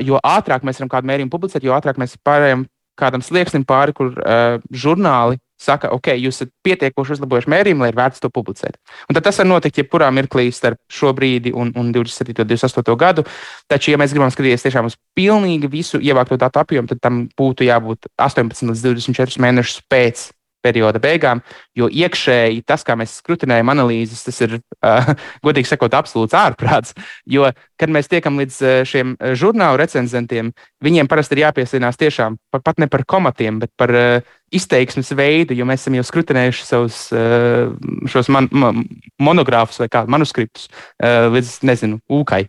jo ātrāk mēs varam kādu mērījumu publicēt, jo ātrāk mēs pārējām kādam slieksnim pāri, kur uh, žurnāli saka, ok, jūs esat pietiekoši uzlabojuši mērījumu, lai ir vērts to publicēt. Un tad tas var notikt jebkurā mirklī starp šo brīdi un, un 27. un 28. gadu. Taču, ja mēs gribam skatīties tiešām uz pilnīgi visu ievākto datu apjomu, tad tam būtu jābūt 18 līdz 24 mēnešus pēc perioda beigām, jo iekšēji tas, kā mēs skrutinējam analīzes, tas ir, uh, godīgi sakot, absolūts ārprāts. Jo, kad mēs tiekam līdz uh, šiem žurnālu recenzentiem, viņiem parasti ir jāpiesaistās tiešām par, pat ne par komatiem, bet par uh, izteiksmes veidu, jo mēs esam jau skrutinējuši savus uh, šos man, man, monogrāfus vai kādu manuskriptus uh, līdz, nezinu, ūkai.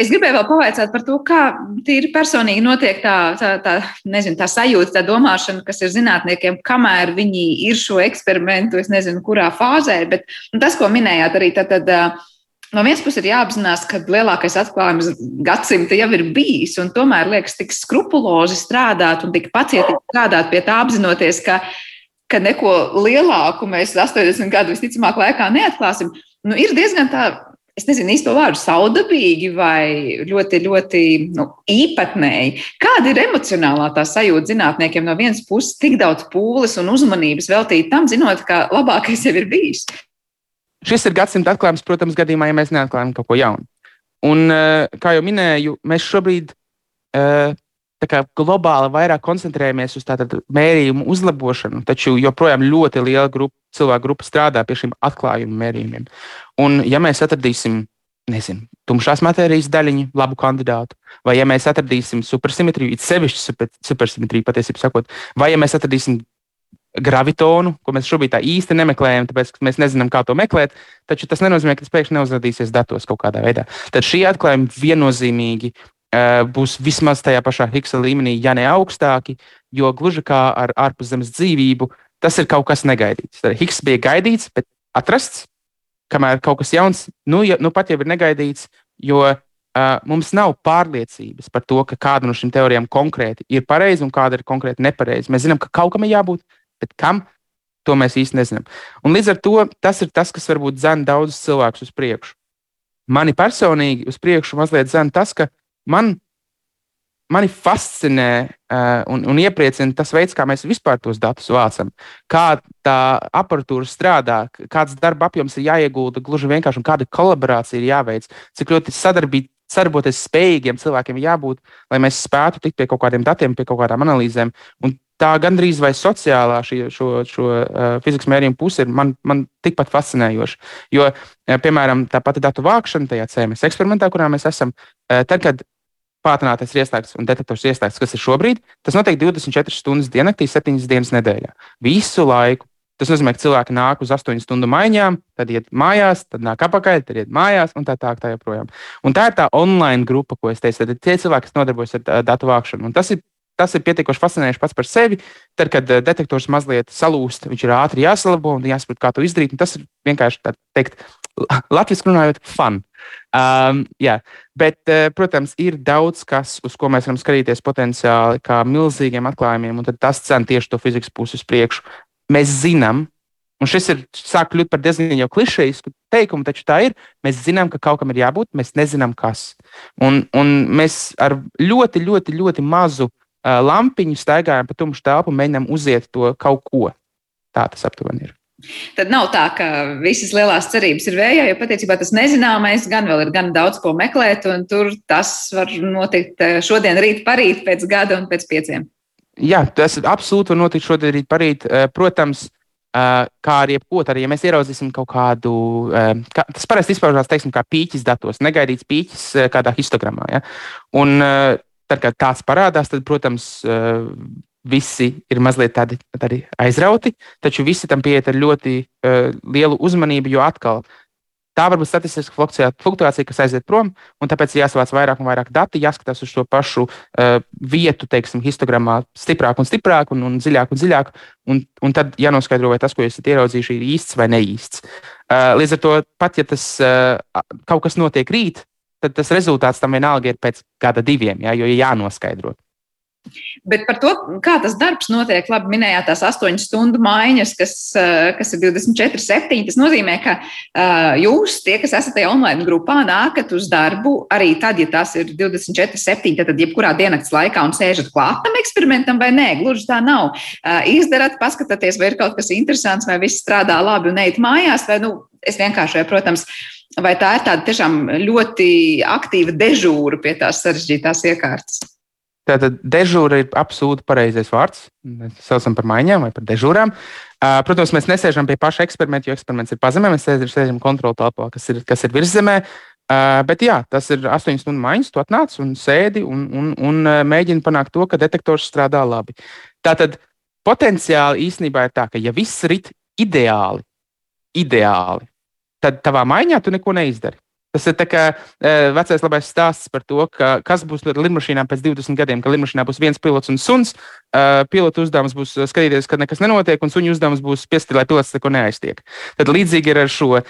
Es gribēju vēl pavaicāt par to, kā tīri personīgi notiek tā, tā, tā, nezinu, tā sajūta, tā domāšana, kas ir zinātniekiem, kamēr viņi ir šo eksperimentu, es nezinu, kurā fāzē. Bet tas, ko minējāt, arī tad, tad no vienas puses ir jāapzinās, ka lielākais atklājums gadsimta jau ir bijis, un tomēr liekas tik skrupulozi strādāt un tik pacietīgi strādāt pie tā, apzinoties, ka, ka neko lielāku mēs 80 gadu visticamāk laikā neatklāsim. Nu, ir diezgan tā es nezinu īsto vārdu, saudabīgi vai ļoti, ļoti nu, īpatnēji. Kāda ir emocionālā tā sajūta zinātniekiem no vienas puses, tik daudz pūles un uzmanības veltīt tam, zinot, ka labākais jau ir bijis? Šis ir gadsimta atklājums, protams, gadījumā, ja mēs neatklājam kaut ko jaunu. Un, eh, kā jau minēju, mēs šobrīd uh, globāli vairāk koncentrējamies uz mērījumu uzlabošanu, taču joprojām ļoti liela grupa, cilvēku grupa strādā pie šiem atklājumu mērījumiem. Un, ja mēs atradīsim, nezinu, tumšās matērijas daļiņu, labu kandidātu, vai ja mēs atradīsim supersimetriju, it sevišķi super, supersimetriju, patiesībā sakot, vai ja mēs atradīsim gravitonu, ko mēs šobrīd tā īsti nemeklējam, tāpēc mēs nezinām, kā to meklēt, taču tas nenozīmē, ka tas pēkšņi neuzrādīsies datos kaut kādā veidā. Tad šī atklājuma viennozīmīgi būs vismaz tajā pašā Higgsa līmenī, ja ne augstāki, jo gluži kā ar ārpuszemes dzīvību, tas ir kaut kas negaidīts. Tad Higgs bija gaidīts, bet atrasts, kamēr kaut kas jauns, nu, ja, nu pat jau ir negaidīts, jo uh, mums nav pārliecības par to, ka kāda no šīm teorijām konkrēti ir pareiza un kāda ir konkrēti nepareiza. Mēs zinām, ka kaut kam ir jābūt, bet kam to mēs īsti nezinām. Un līdz ar to tas ir tas, kas varbūt dzēna daudzus cilvēkus uz priekšu. Mani personīgi uz priekšu mazliet dzēna tas, ka man, mani fascinē uh, un, un iepriecina tas veids, kā mēs vispār tos datus vācam, kā tā aparatūra strādā, kāds darba apjoms ir jāiegulda gluži vienkārši un kāda kolaborācija ir jāveic, cik ļoti sadarbība. Sadarboties spējīgiem cilvēkiem jābūt, lai mēs spētu tikt pie kaut kādiem datiem, pie kaut kādām analīzēm. Un tā gandrīz vai sociālā šī, šo, šo uh, fizikas mērījuma puse ir man, man tikpat fascinējoša. Jo, uh, piemēram, tā pati datu vākšana tajā CMS eksperimentā, kurā mēs esam, uh, tad, kad pātrinātais ieslēgts un detektors ieslēgts, kas ir šobrīd, tas notiek 24 stundas diennaktī, 7 dienas nedēļā. Visu laiku. Tas nozīmē, ka cilvēki nāk uz 8 stundu maiņām, tad iet mājās, tad nāk apakaļ, tad iet mājās un tā tā, tā joprojām. Un tā ir tā online grupa, ko es teicu. Tad ir tie cilvēki, kas nodarbojas ar datu vākšanu. Un tas ir tas ir pietiekoši fascinējoši pats par sevi. Tad, kad detektors mazliet salūst, viņš ir ātri jāsalabo un jāsaprot, kā to izdarīt. Tas ir vienkārši tā teikt, latviešu runājot, fun. Um, jā, bet, uh, protams, ir daudz kas, uz ko mēs varam skatīties potenciāli, kā milzīgiem atklājumiem, un tas cen tieši to fizikas pusi uz priekšu. Mēs zinām, un šis ir sāk kļūt par diezgan jau klišejisku teikumu, taču tā ir. Mēs zinām, ka kaut kam ir jābūt, mēs nezinām, kas. Un, un mēs ar ļoti, ļoti, ļoti mazu uh, lampiņu staigājam pa tumšu telpu un mēģinām uziet to kaut ko. Tā tas aptuveni ir. Tad nav tā, ka visas lielās cerības ir vējā, jo patiesībā tas nezināmais gan vēl ir gan daudz ko meklēt, un tur tas var notikt eh, šodien, rīt, parīt, pēc gada un pēc pieciem. Jā, tas absolūti var notikt šodien, rīt, parīt. Eh, protams, eh, kā ar jebko, arī ja mēs ieraudzīsim kaut kādu, kā, tas parasti izpaužās teiksim, kā pīķis datos, negaidīts pīķis kādā histogramā. Ja? Un tad, kad tāds parādās, tad, protams, visi ir mazliet tādi, tādi aizrauti, taču visi tam pieiet ar ļoti uh, lielu uzmanību, jo atkal tā var būt statistiska fluktuācija, kas aiziet prom, un tāpēc jāsavāc vairāk un vairāk dati, jāskatās uz šo pašu uh, vietu, teiksim, histogramā stiprāk un stiprāk, un, un dziļāk un dziļāk, un, un tad jānoskaidro, vai tas, ko esat ieraudzījuši, ir īsts vai neīsts. Uh, līdz ar to, pat ja tas uh, kaut kas notiek rīt, tad tas rezultāts tam vienalga ir pēc gada diviem, jā, jo ir jānoskaidro. Bet par to, kā tas darbs notiek, labi minējāt tās astoņu stundu maiņas, kas, eh, kas ir 24, 7. Tas nozīmē, ka uh, jūs, tie, kas esat tajā online grupā, nākat uz darbu arī tad, ja tas ir 24, 7. Tad, jebkurā diennakts laikā un sēžat klāt tam eksperimentam, vai nē, gluži tā nav. Uh, izdarat, paskatieties, vai ir kaut kas interesants, vai viss strādā labi un ejat mājās, vai nu, es vienkārši, protams, vai tā ir tāda tiešām ļoti aktīva dežūra pie tās sarežģītās iekārtas. Tātad dežūra ir absolūti pareizais vārds. Mēs saucam par maiņām vai par dežūrām. Protams, mēs nesēžam pie paša eksperimenta, jo eksperiments ir pazemē. Mēs sēžam kontrolu telpā, kas ir, kas ir virzemē. Bet jā, tas ir 8 stundu maiņas. Tu atnāc un sēdi un, un, un mēģini panākt to, ka detektors strādā labi. Tātad potenciāli īstenībā ir tā, ka ja viss rit ideāli, ideāli tad tavā maiņā tu neko neizdari. Tas ir kā uh, vecais labais stāsts par to, ka, kas būs ar lidmašīnām pēc 20 gadiem, ka lidmašīnā būs viens pilots un suns. Uh, pilota uzdevums būs skatīties, ka nekas nenotiek, un suņu uzdevums būs spiest, lai pilots neko neaiztiek. Tad līdzīgi ir ar šo.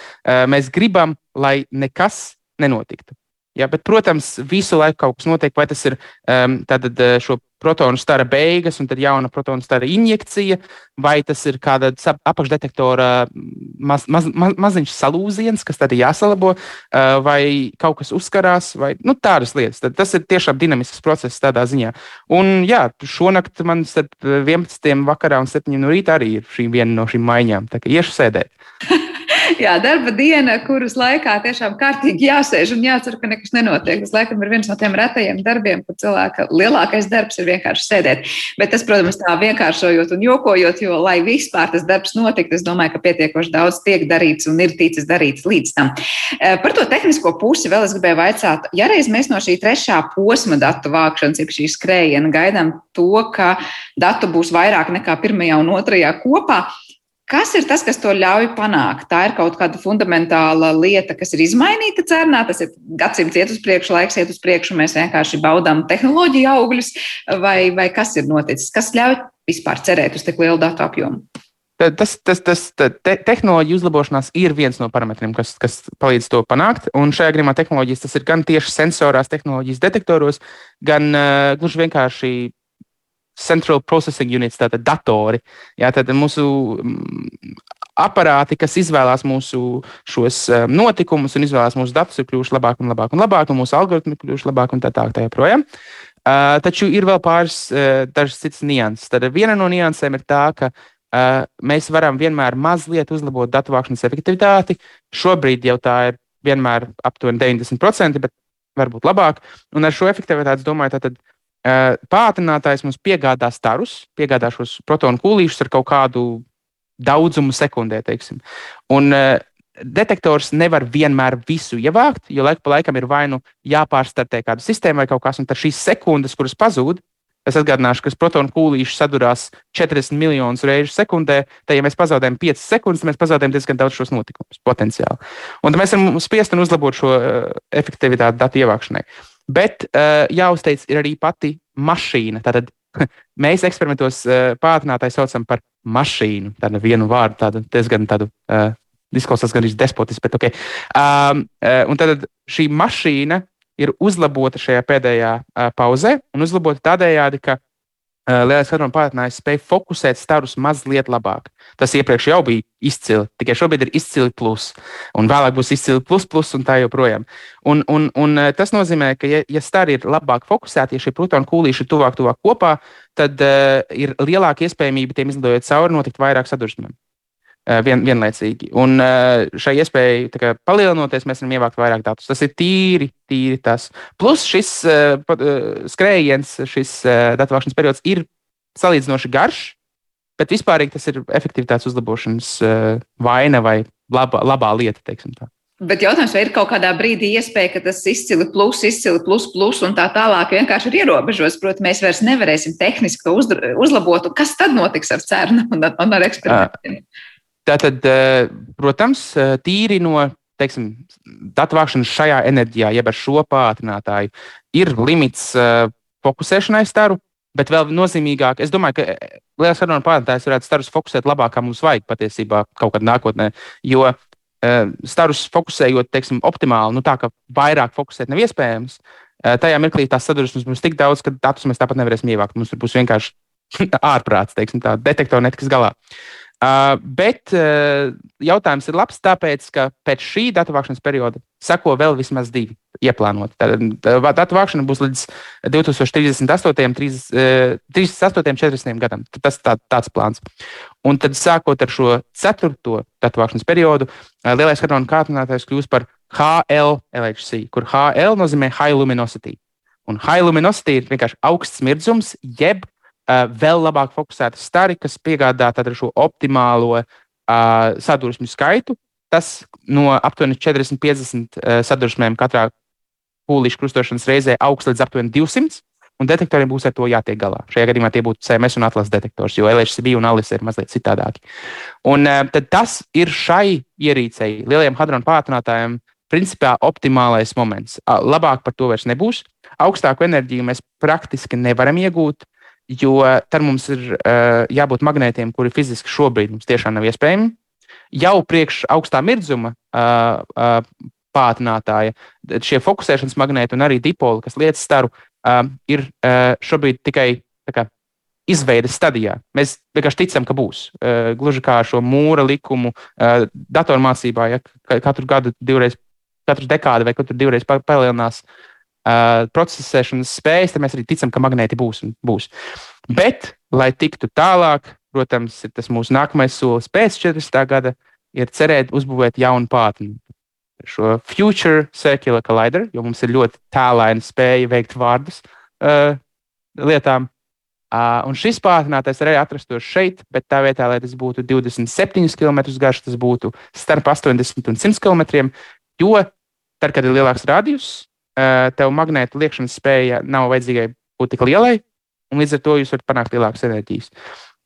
Mēs gribam, lai nekas nenotiktu. Ja, bet, protams, visu laiku kaut kas notiek, vai tas ir um, tātad, šo protonu stara beigas, un tad jauna protonu stara injekcija, vai tas ir kāda apakšdetektora maz, maz, maz, maziņš salūziens, kas tad ir jāsalabo, vai kaut kas uzkarās, vai nu, tādas lietas. Tad tas ir tiešām dinamisks process tādā ziņā. Un jā, šonakt man starp 11. vakarā un 7. no rīta arī ir šī viena no šīm maiņām. Tā kā iešu sēdēt. jā, darba diena, kuras laikā tiešām kārtīgi jāsēž un jācer, ka nekas nenotiek. Tas, laikam, ir viens no tiem retajiem darbiem, kur cilvēka lielākais darbs ir vienkārši sēdēt. Bet tas, protams, tā vienkāršojot un jokojot, jo, lai vispār tas darbs notiktu, es domāju, ka pietiekoši daudz tiek darīts un ir ticis darīts līdz tam. Eh, par to tehnisko pusi vēl es gribēju vaicāt, ja reiz mēs no šī trešā posma datu vākšanas, jeb šī skrējiena gaidām to, ka datu būs vairāk nekā pirmajā un otrajā kopā, Kas ir tas, kas to ļauj panākt? Tā ir kaut kāda fundamentāla lieta, kas ir izmainīta cernā. Tas ir gadsimts iet uz priekšu, laiks iet uz priekšu, mēs vienkārši baudām tehnoloģiju augļus, vai, vai kas ir noticis? Kas ļauj vispār cerēt uz tik lielu datu apjomu? Tas, tas, tas te, tehnoloģija uzlabošanās ir viens no parametriem, kas, kas palīdz to panākt. Un šajā gadījumā tehnoloģijas tas ir gan tieši sensorās, tehnoloģijas detektoros, gan uh, gluži vienkārši Central Processing Units, tātad datori. Jā, tad mūsu mm, aparāti, kas izvēlās mūsu šos um, notikumus un izvēlās mūsu datus, ir kļuvuši labāk un labāk un labāk, un mūsu algoritmi ir kļuvuši labāk un tā tālāk. Tā joprojām. Uh, taču ir vēl pāris uh, dažas citas nianses. Tad viena no niansēm ir tā, ka uh, mēs varam vienmēr mazliet uzlabot datu vākšanas efektivitāti. Šobrīd jau tā ir vienmēr aptuveni 90%, bet varbūt labāk. Un ar šo efektivitāti, domāju, tad Pātrinātājs mums piegādā starus, piegādā šos protonu kūlīšus ar kaut kādu daudzumu sekundē. Teiksim. Un detektors nevar vienmēr visu ievākt, jo laika pa laikam ir vai nu jāpārstartē kāda sistēma vai kaut kas, un tad šīs sekundes, kuras pazūd, Es atgādināšu, ka protonu kūlīši sadurās 40 miljonus reižu sekundē. Tad, ja mēs pazaudējam 5 sekundes, mēs pazaudējam diezgan daudz šos notikumus potenciāli. Un mēs varam spiest un uzlabot šo efektivitāti datu ievākšanai. Bet uh, jāuzteic, ir arī pati mašīna. Tātad mēs eksperimentos uh, pātrinātāji saucam par mašīnu. Tādu vienu vārdu, tādu diezgan tādu. Uh, Disklausās gan despotiski, bet ok. Um, uh, un tad šī mašīna ir uzlabota šajā pēdējā uh, pauzē, un uzlabota tādējādi, ka lielais hadrona pārtnājs spēja fokusēt starus mazliet labāk. Tas iepriekš jau bija izcili, tikai šobrīd ir izcili plus, un vēlāk būs izcili plus, plus un tā joprojām. Un, un, un eh, tas nozīmē, ka, ja, ja stari ir labāk fokusēti, ja šie protonu kūlīši ir tuvāk, tuvāk kopā, tad uh, ir lielāka iespējamība tiem izlidojot cauri notikt vairāk sadursmēm. Uh, vien, vienlaicīgi. Un uh, šai iespējai kā, palielinoties, mēs varam ievākt vairāk datus. Tas ir tīri, tīri tas. Plus šis uh, skrējiens, šis uh, datu vākšanas periods ir salīdzinoši garš, Bet vispār tas ir efektivitātes uzlabošanas uh, vaina vai laba, labā lieta. Bet jautājums, vai ir kaut kādā brīdī iespēja, ka tas izcili plus, izcili plus, plus un tā tālāk vienkārši ir ierobežots? Protams, mēs vairs nevarēsim tehniski to uzlabot. Kas tad notiks ar cernu un, un ar eksperimentiem? Tātad, eh, protams, eh, tīri no teiksim, datu vākšanas šajā enerģijā, jeb ar šo pātrinātāju, ir limits fokusēšanai staru. Bet vēl nozīmīgāk, es domāju, ka liels sarunu pārvadātājs varētu starus fokusēt labāk, kā mums vajag patiesībā kaut kad nākotnē. Jo starus fokusējot, teiksim, optimāli, nu tā ka vairāk fokusēt nav iespējams, tajā mirklī tās sadursmes būs tik daudz, ka datus mēs tāpat nevarēsim ievākt. Mums būs vienkārši ārprāts, teiksim, tā detektori netiks galā. Uh, bet uh, jautājums ir labs, tāpēc, ka pēc šī datu vākšanas perioda seko vēl vismaz divi ieplānoti. Tad datu vākšana būs līdz 2038, 30, 38, 40 gadam. Tas tā, tāds plāns. Un tad sākot ar šo ceturto datu vākšanas periodu, uh, lielais hadrona kāpinātājs kļūs par HLHC, kur HL nozīmē high luminosity. Un high luminosity ir vienkārši augsts smirdzums, jeb uh, vēl labāk fokusēti stari, kas piegādā šo optimālo uh, sadursmju skaitu. Tas no aptuveni 40-50 uh, sadursmēm katrā pūlīšu krustošanas reizē augsts līdz aptuveni 200. Un detektoriem būs ar to jātiek galā. Šajā gadījumā tie būtu CMS un atlases detektors, jo LHCb un ALIS ir mazliet citādāki. Un uh, tas ir šai ierīcei, lielajiem hadronu pātrinātājiem, principā optimālais moments. Labāk par to vairs nebūs. Augstāku enerģiju mēs praktiski nevaram iegūt, jo tad mums ir uh, jābūt magnētiem, kuri fiziski šobrīd mums tiešām nav iespējami. Jau priekš augstā mirdzuma uh, uh, pātrinātāja, šie fokusēšanas magnēti un arī dipoli, kas lietas staru, uh, ir uh, šobrīd tikai kā, izveides stadijā. Mēs vienkārši ticam, ka būs. Uh, gluži kā šo mūra likumu uh, datormācībā, ja katru gadu divreiz, katru dekādu vai katru divreiz palielinās uh, procesēšanas spējas, tad mēs arī ticam, ka magnēti būs un būs. Bet, lai tiktu tālāk, protams, ir tas mūsu nākamais solis pēc 40. gada, ir cerēt uzbūvēt jaunu pātni. Šo Future Circular Collider, jo mums ir ļoti tēlaina spēja veikt vārdus uh, lietām. Uh, un šis pātrinātais arī atrastos šeit, bet tā vietā, lai tas būtu 27 km garš, tas būtu starp 80 un 100 km. Jo tad, kad ir lielāks radius, uh, tev magnēta liekšanas spēja nav vajadzīgai būt tik lielai, un līdz ar to jūs varat panākt lielākas enerģijas.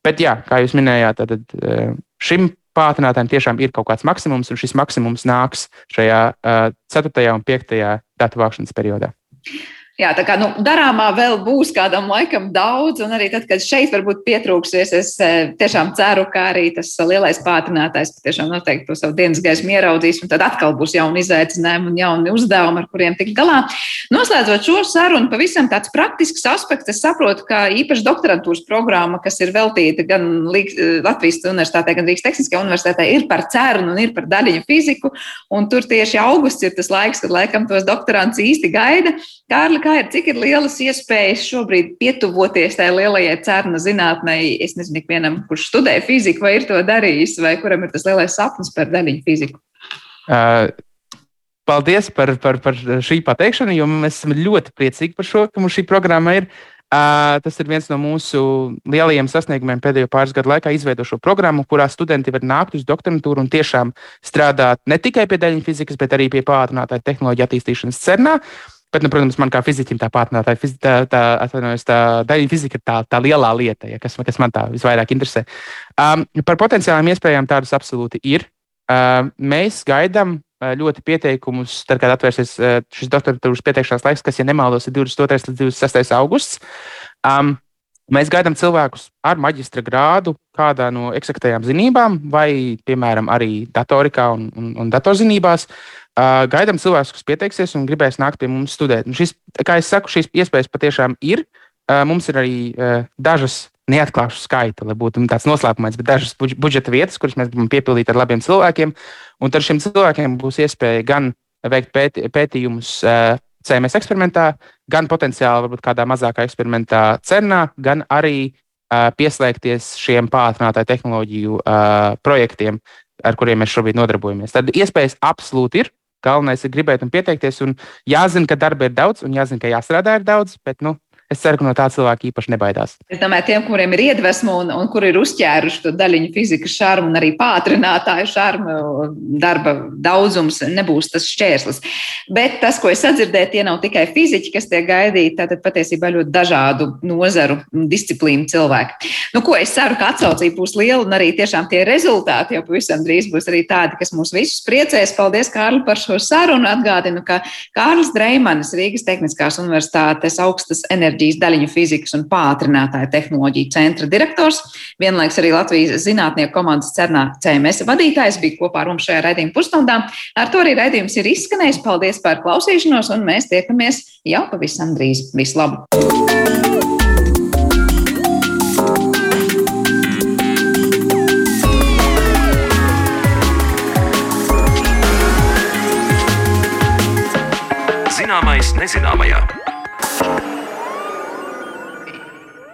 Bet, jā, kā jūs minējāt, tad uh, šim pātrinātājiem tiešām ir kaut kāds maksimums, un šis maksimums nāks šajā uh, 4. un 5. datu vākšanas periodā. Jā, tā kā nu, darāmā vēl būs kādam laikam daudz, un arī tad, kad šeit varbūt pietrūksies, es eh, tiešām ceru, ka arī tas lielais pātrinātājs patiešām noteikti to savu dienas gaismu ieraudzīs, un tad atkal būs jauni izaicinājumi un jauni uzdevumi, ar kuriem tikt galā. Noslēdzot šo sarunu, pavisam tāds praktisks aspekts, es saprotu, ka īpaši doktorantūras programma, kas ir veltīta gan Latvijas universitātē, gan Rīgas Tehniskajā universitātē, ir par cernu un ir par daļiņu fiziku, un tur tieši augusts ir tas laiks, kad laikam tos doktorants īsti gaida. Kārli, kā ir, cik ir lielas iespējas šobrīd pietuvoties tajā lielajai cērna zinātnei? Es nezinu, ikvienam, kurš studē fiziku, vai ir to darījis, vai kuram ir tas lielais sapnis par daļiņu fiziku. Uh. Paldies par, par, par šī pateikšanu, jo mēs esam ļoti priecīgi par šo, ka mums šī programma ir. Uh, tas ir viens no mūsu lielajiem sasniegumiem pēdējo pāris gadu laikā, izveidot šo programmu, kurā studenti var nākt uz doktorantūru un tiešām strādāt ne tikai pie daļiņu fizikas, bet arī pie pātrinātāju tehnoloģiju attīstīšanas cernā. Uh, Bet, nu, protams, man kā fiziķim tā pātrinātāja, fizi, tā, tā, tā daļa fizika ir tā, tā lielā lieta, ja, kas, kas man tā visvairāk interesē. Um, par potenciālām iespējām tādas absolūti ir. Uh, mēs gaidām uh, ļoti pieteikumus, tad, kad atvērsies uh, šis doktoratūras pieteikšanās laiks, kas, ja nemaldos, ir 22. līdz 26. augusts. Um, Mēs gaidām cilvēkus ar maģistra grādu kādā no eksaktajām zinībām, vai, piemēram, arī datorikā un, un, un datorzinībās. Uh, gaidām cilvēkus, kas pieteiksies un gribēs nākt pie mums studēt. Un šis, kā jau saku, šīs iespējas patiešām ir. Uh, mums ir arī uh, dažas neatklāšu skaitu, lai būtu tāds noslēpums, bet dažas budžeta vietas, kuras mēs gribam piepildīt ar labiem cilvēkiem. Un tad šiem cilvēkiem būs iespēja gan veikt pēti, pētījumus uh, CMS eksperimentā, gan potenciāli varbūt kādā mazākā eksperimentā CERNā, gan arī uh, pieslēgties šiem pātrinātāju tehnoloģiju uh, projektiem, ar kuriem mēs šobrīd nodarbojamies. Tad iespējas absolūti ir. Galvenais ir gribēt un pieteikties. Un jāzina, ka darba ir daudz, un jāzina, ka jāstrādā ir daudz, bet nu, es ceru, ka no tā cilvēki īpaši nebaidās. Es domāju, tiem, kuriem ir iedvesma un, un kuri ir uzķēruši to daļiņu fizikas šarmu un arī pātrinātāju šarmu, darba daudzums nebūs tas šķērslis. Bet tas, ko es sadzirdēju, tie nav tikai fiziķi, kas tiek gaidīti, tātad patiesībā ļoti dažādu nozaru disciplīnu cilvēki. Nu, ko es ceru, ka atsaucība būs liela un arī tiešām tie rezultāti jau pavisam drīz būs arī tādi, kas mūs visus priecēs. Paldies, Kārli, par šo sarunu. Atgādinu, ka Kārlis Dreimanis, Rīgas Tehniskās Universitātes augstas enerģijas enerģijas daļiņu fizikas un pātrinātāju tehnoloģiju centra direktors, vienlaiks arī Latvijas zinātnieku komandas cernā CMS vadītājs, bija kopā ar mums šajā raidījuma pusstundā. Ar to arī raidījums ir izskanējis. Paldies par klausīšanos, un mēs tiekamies jau pavisam drīz. Vislabāk! Zināmais nezināmajā.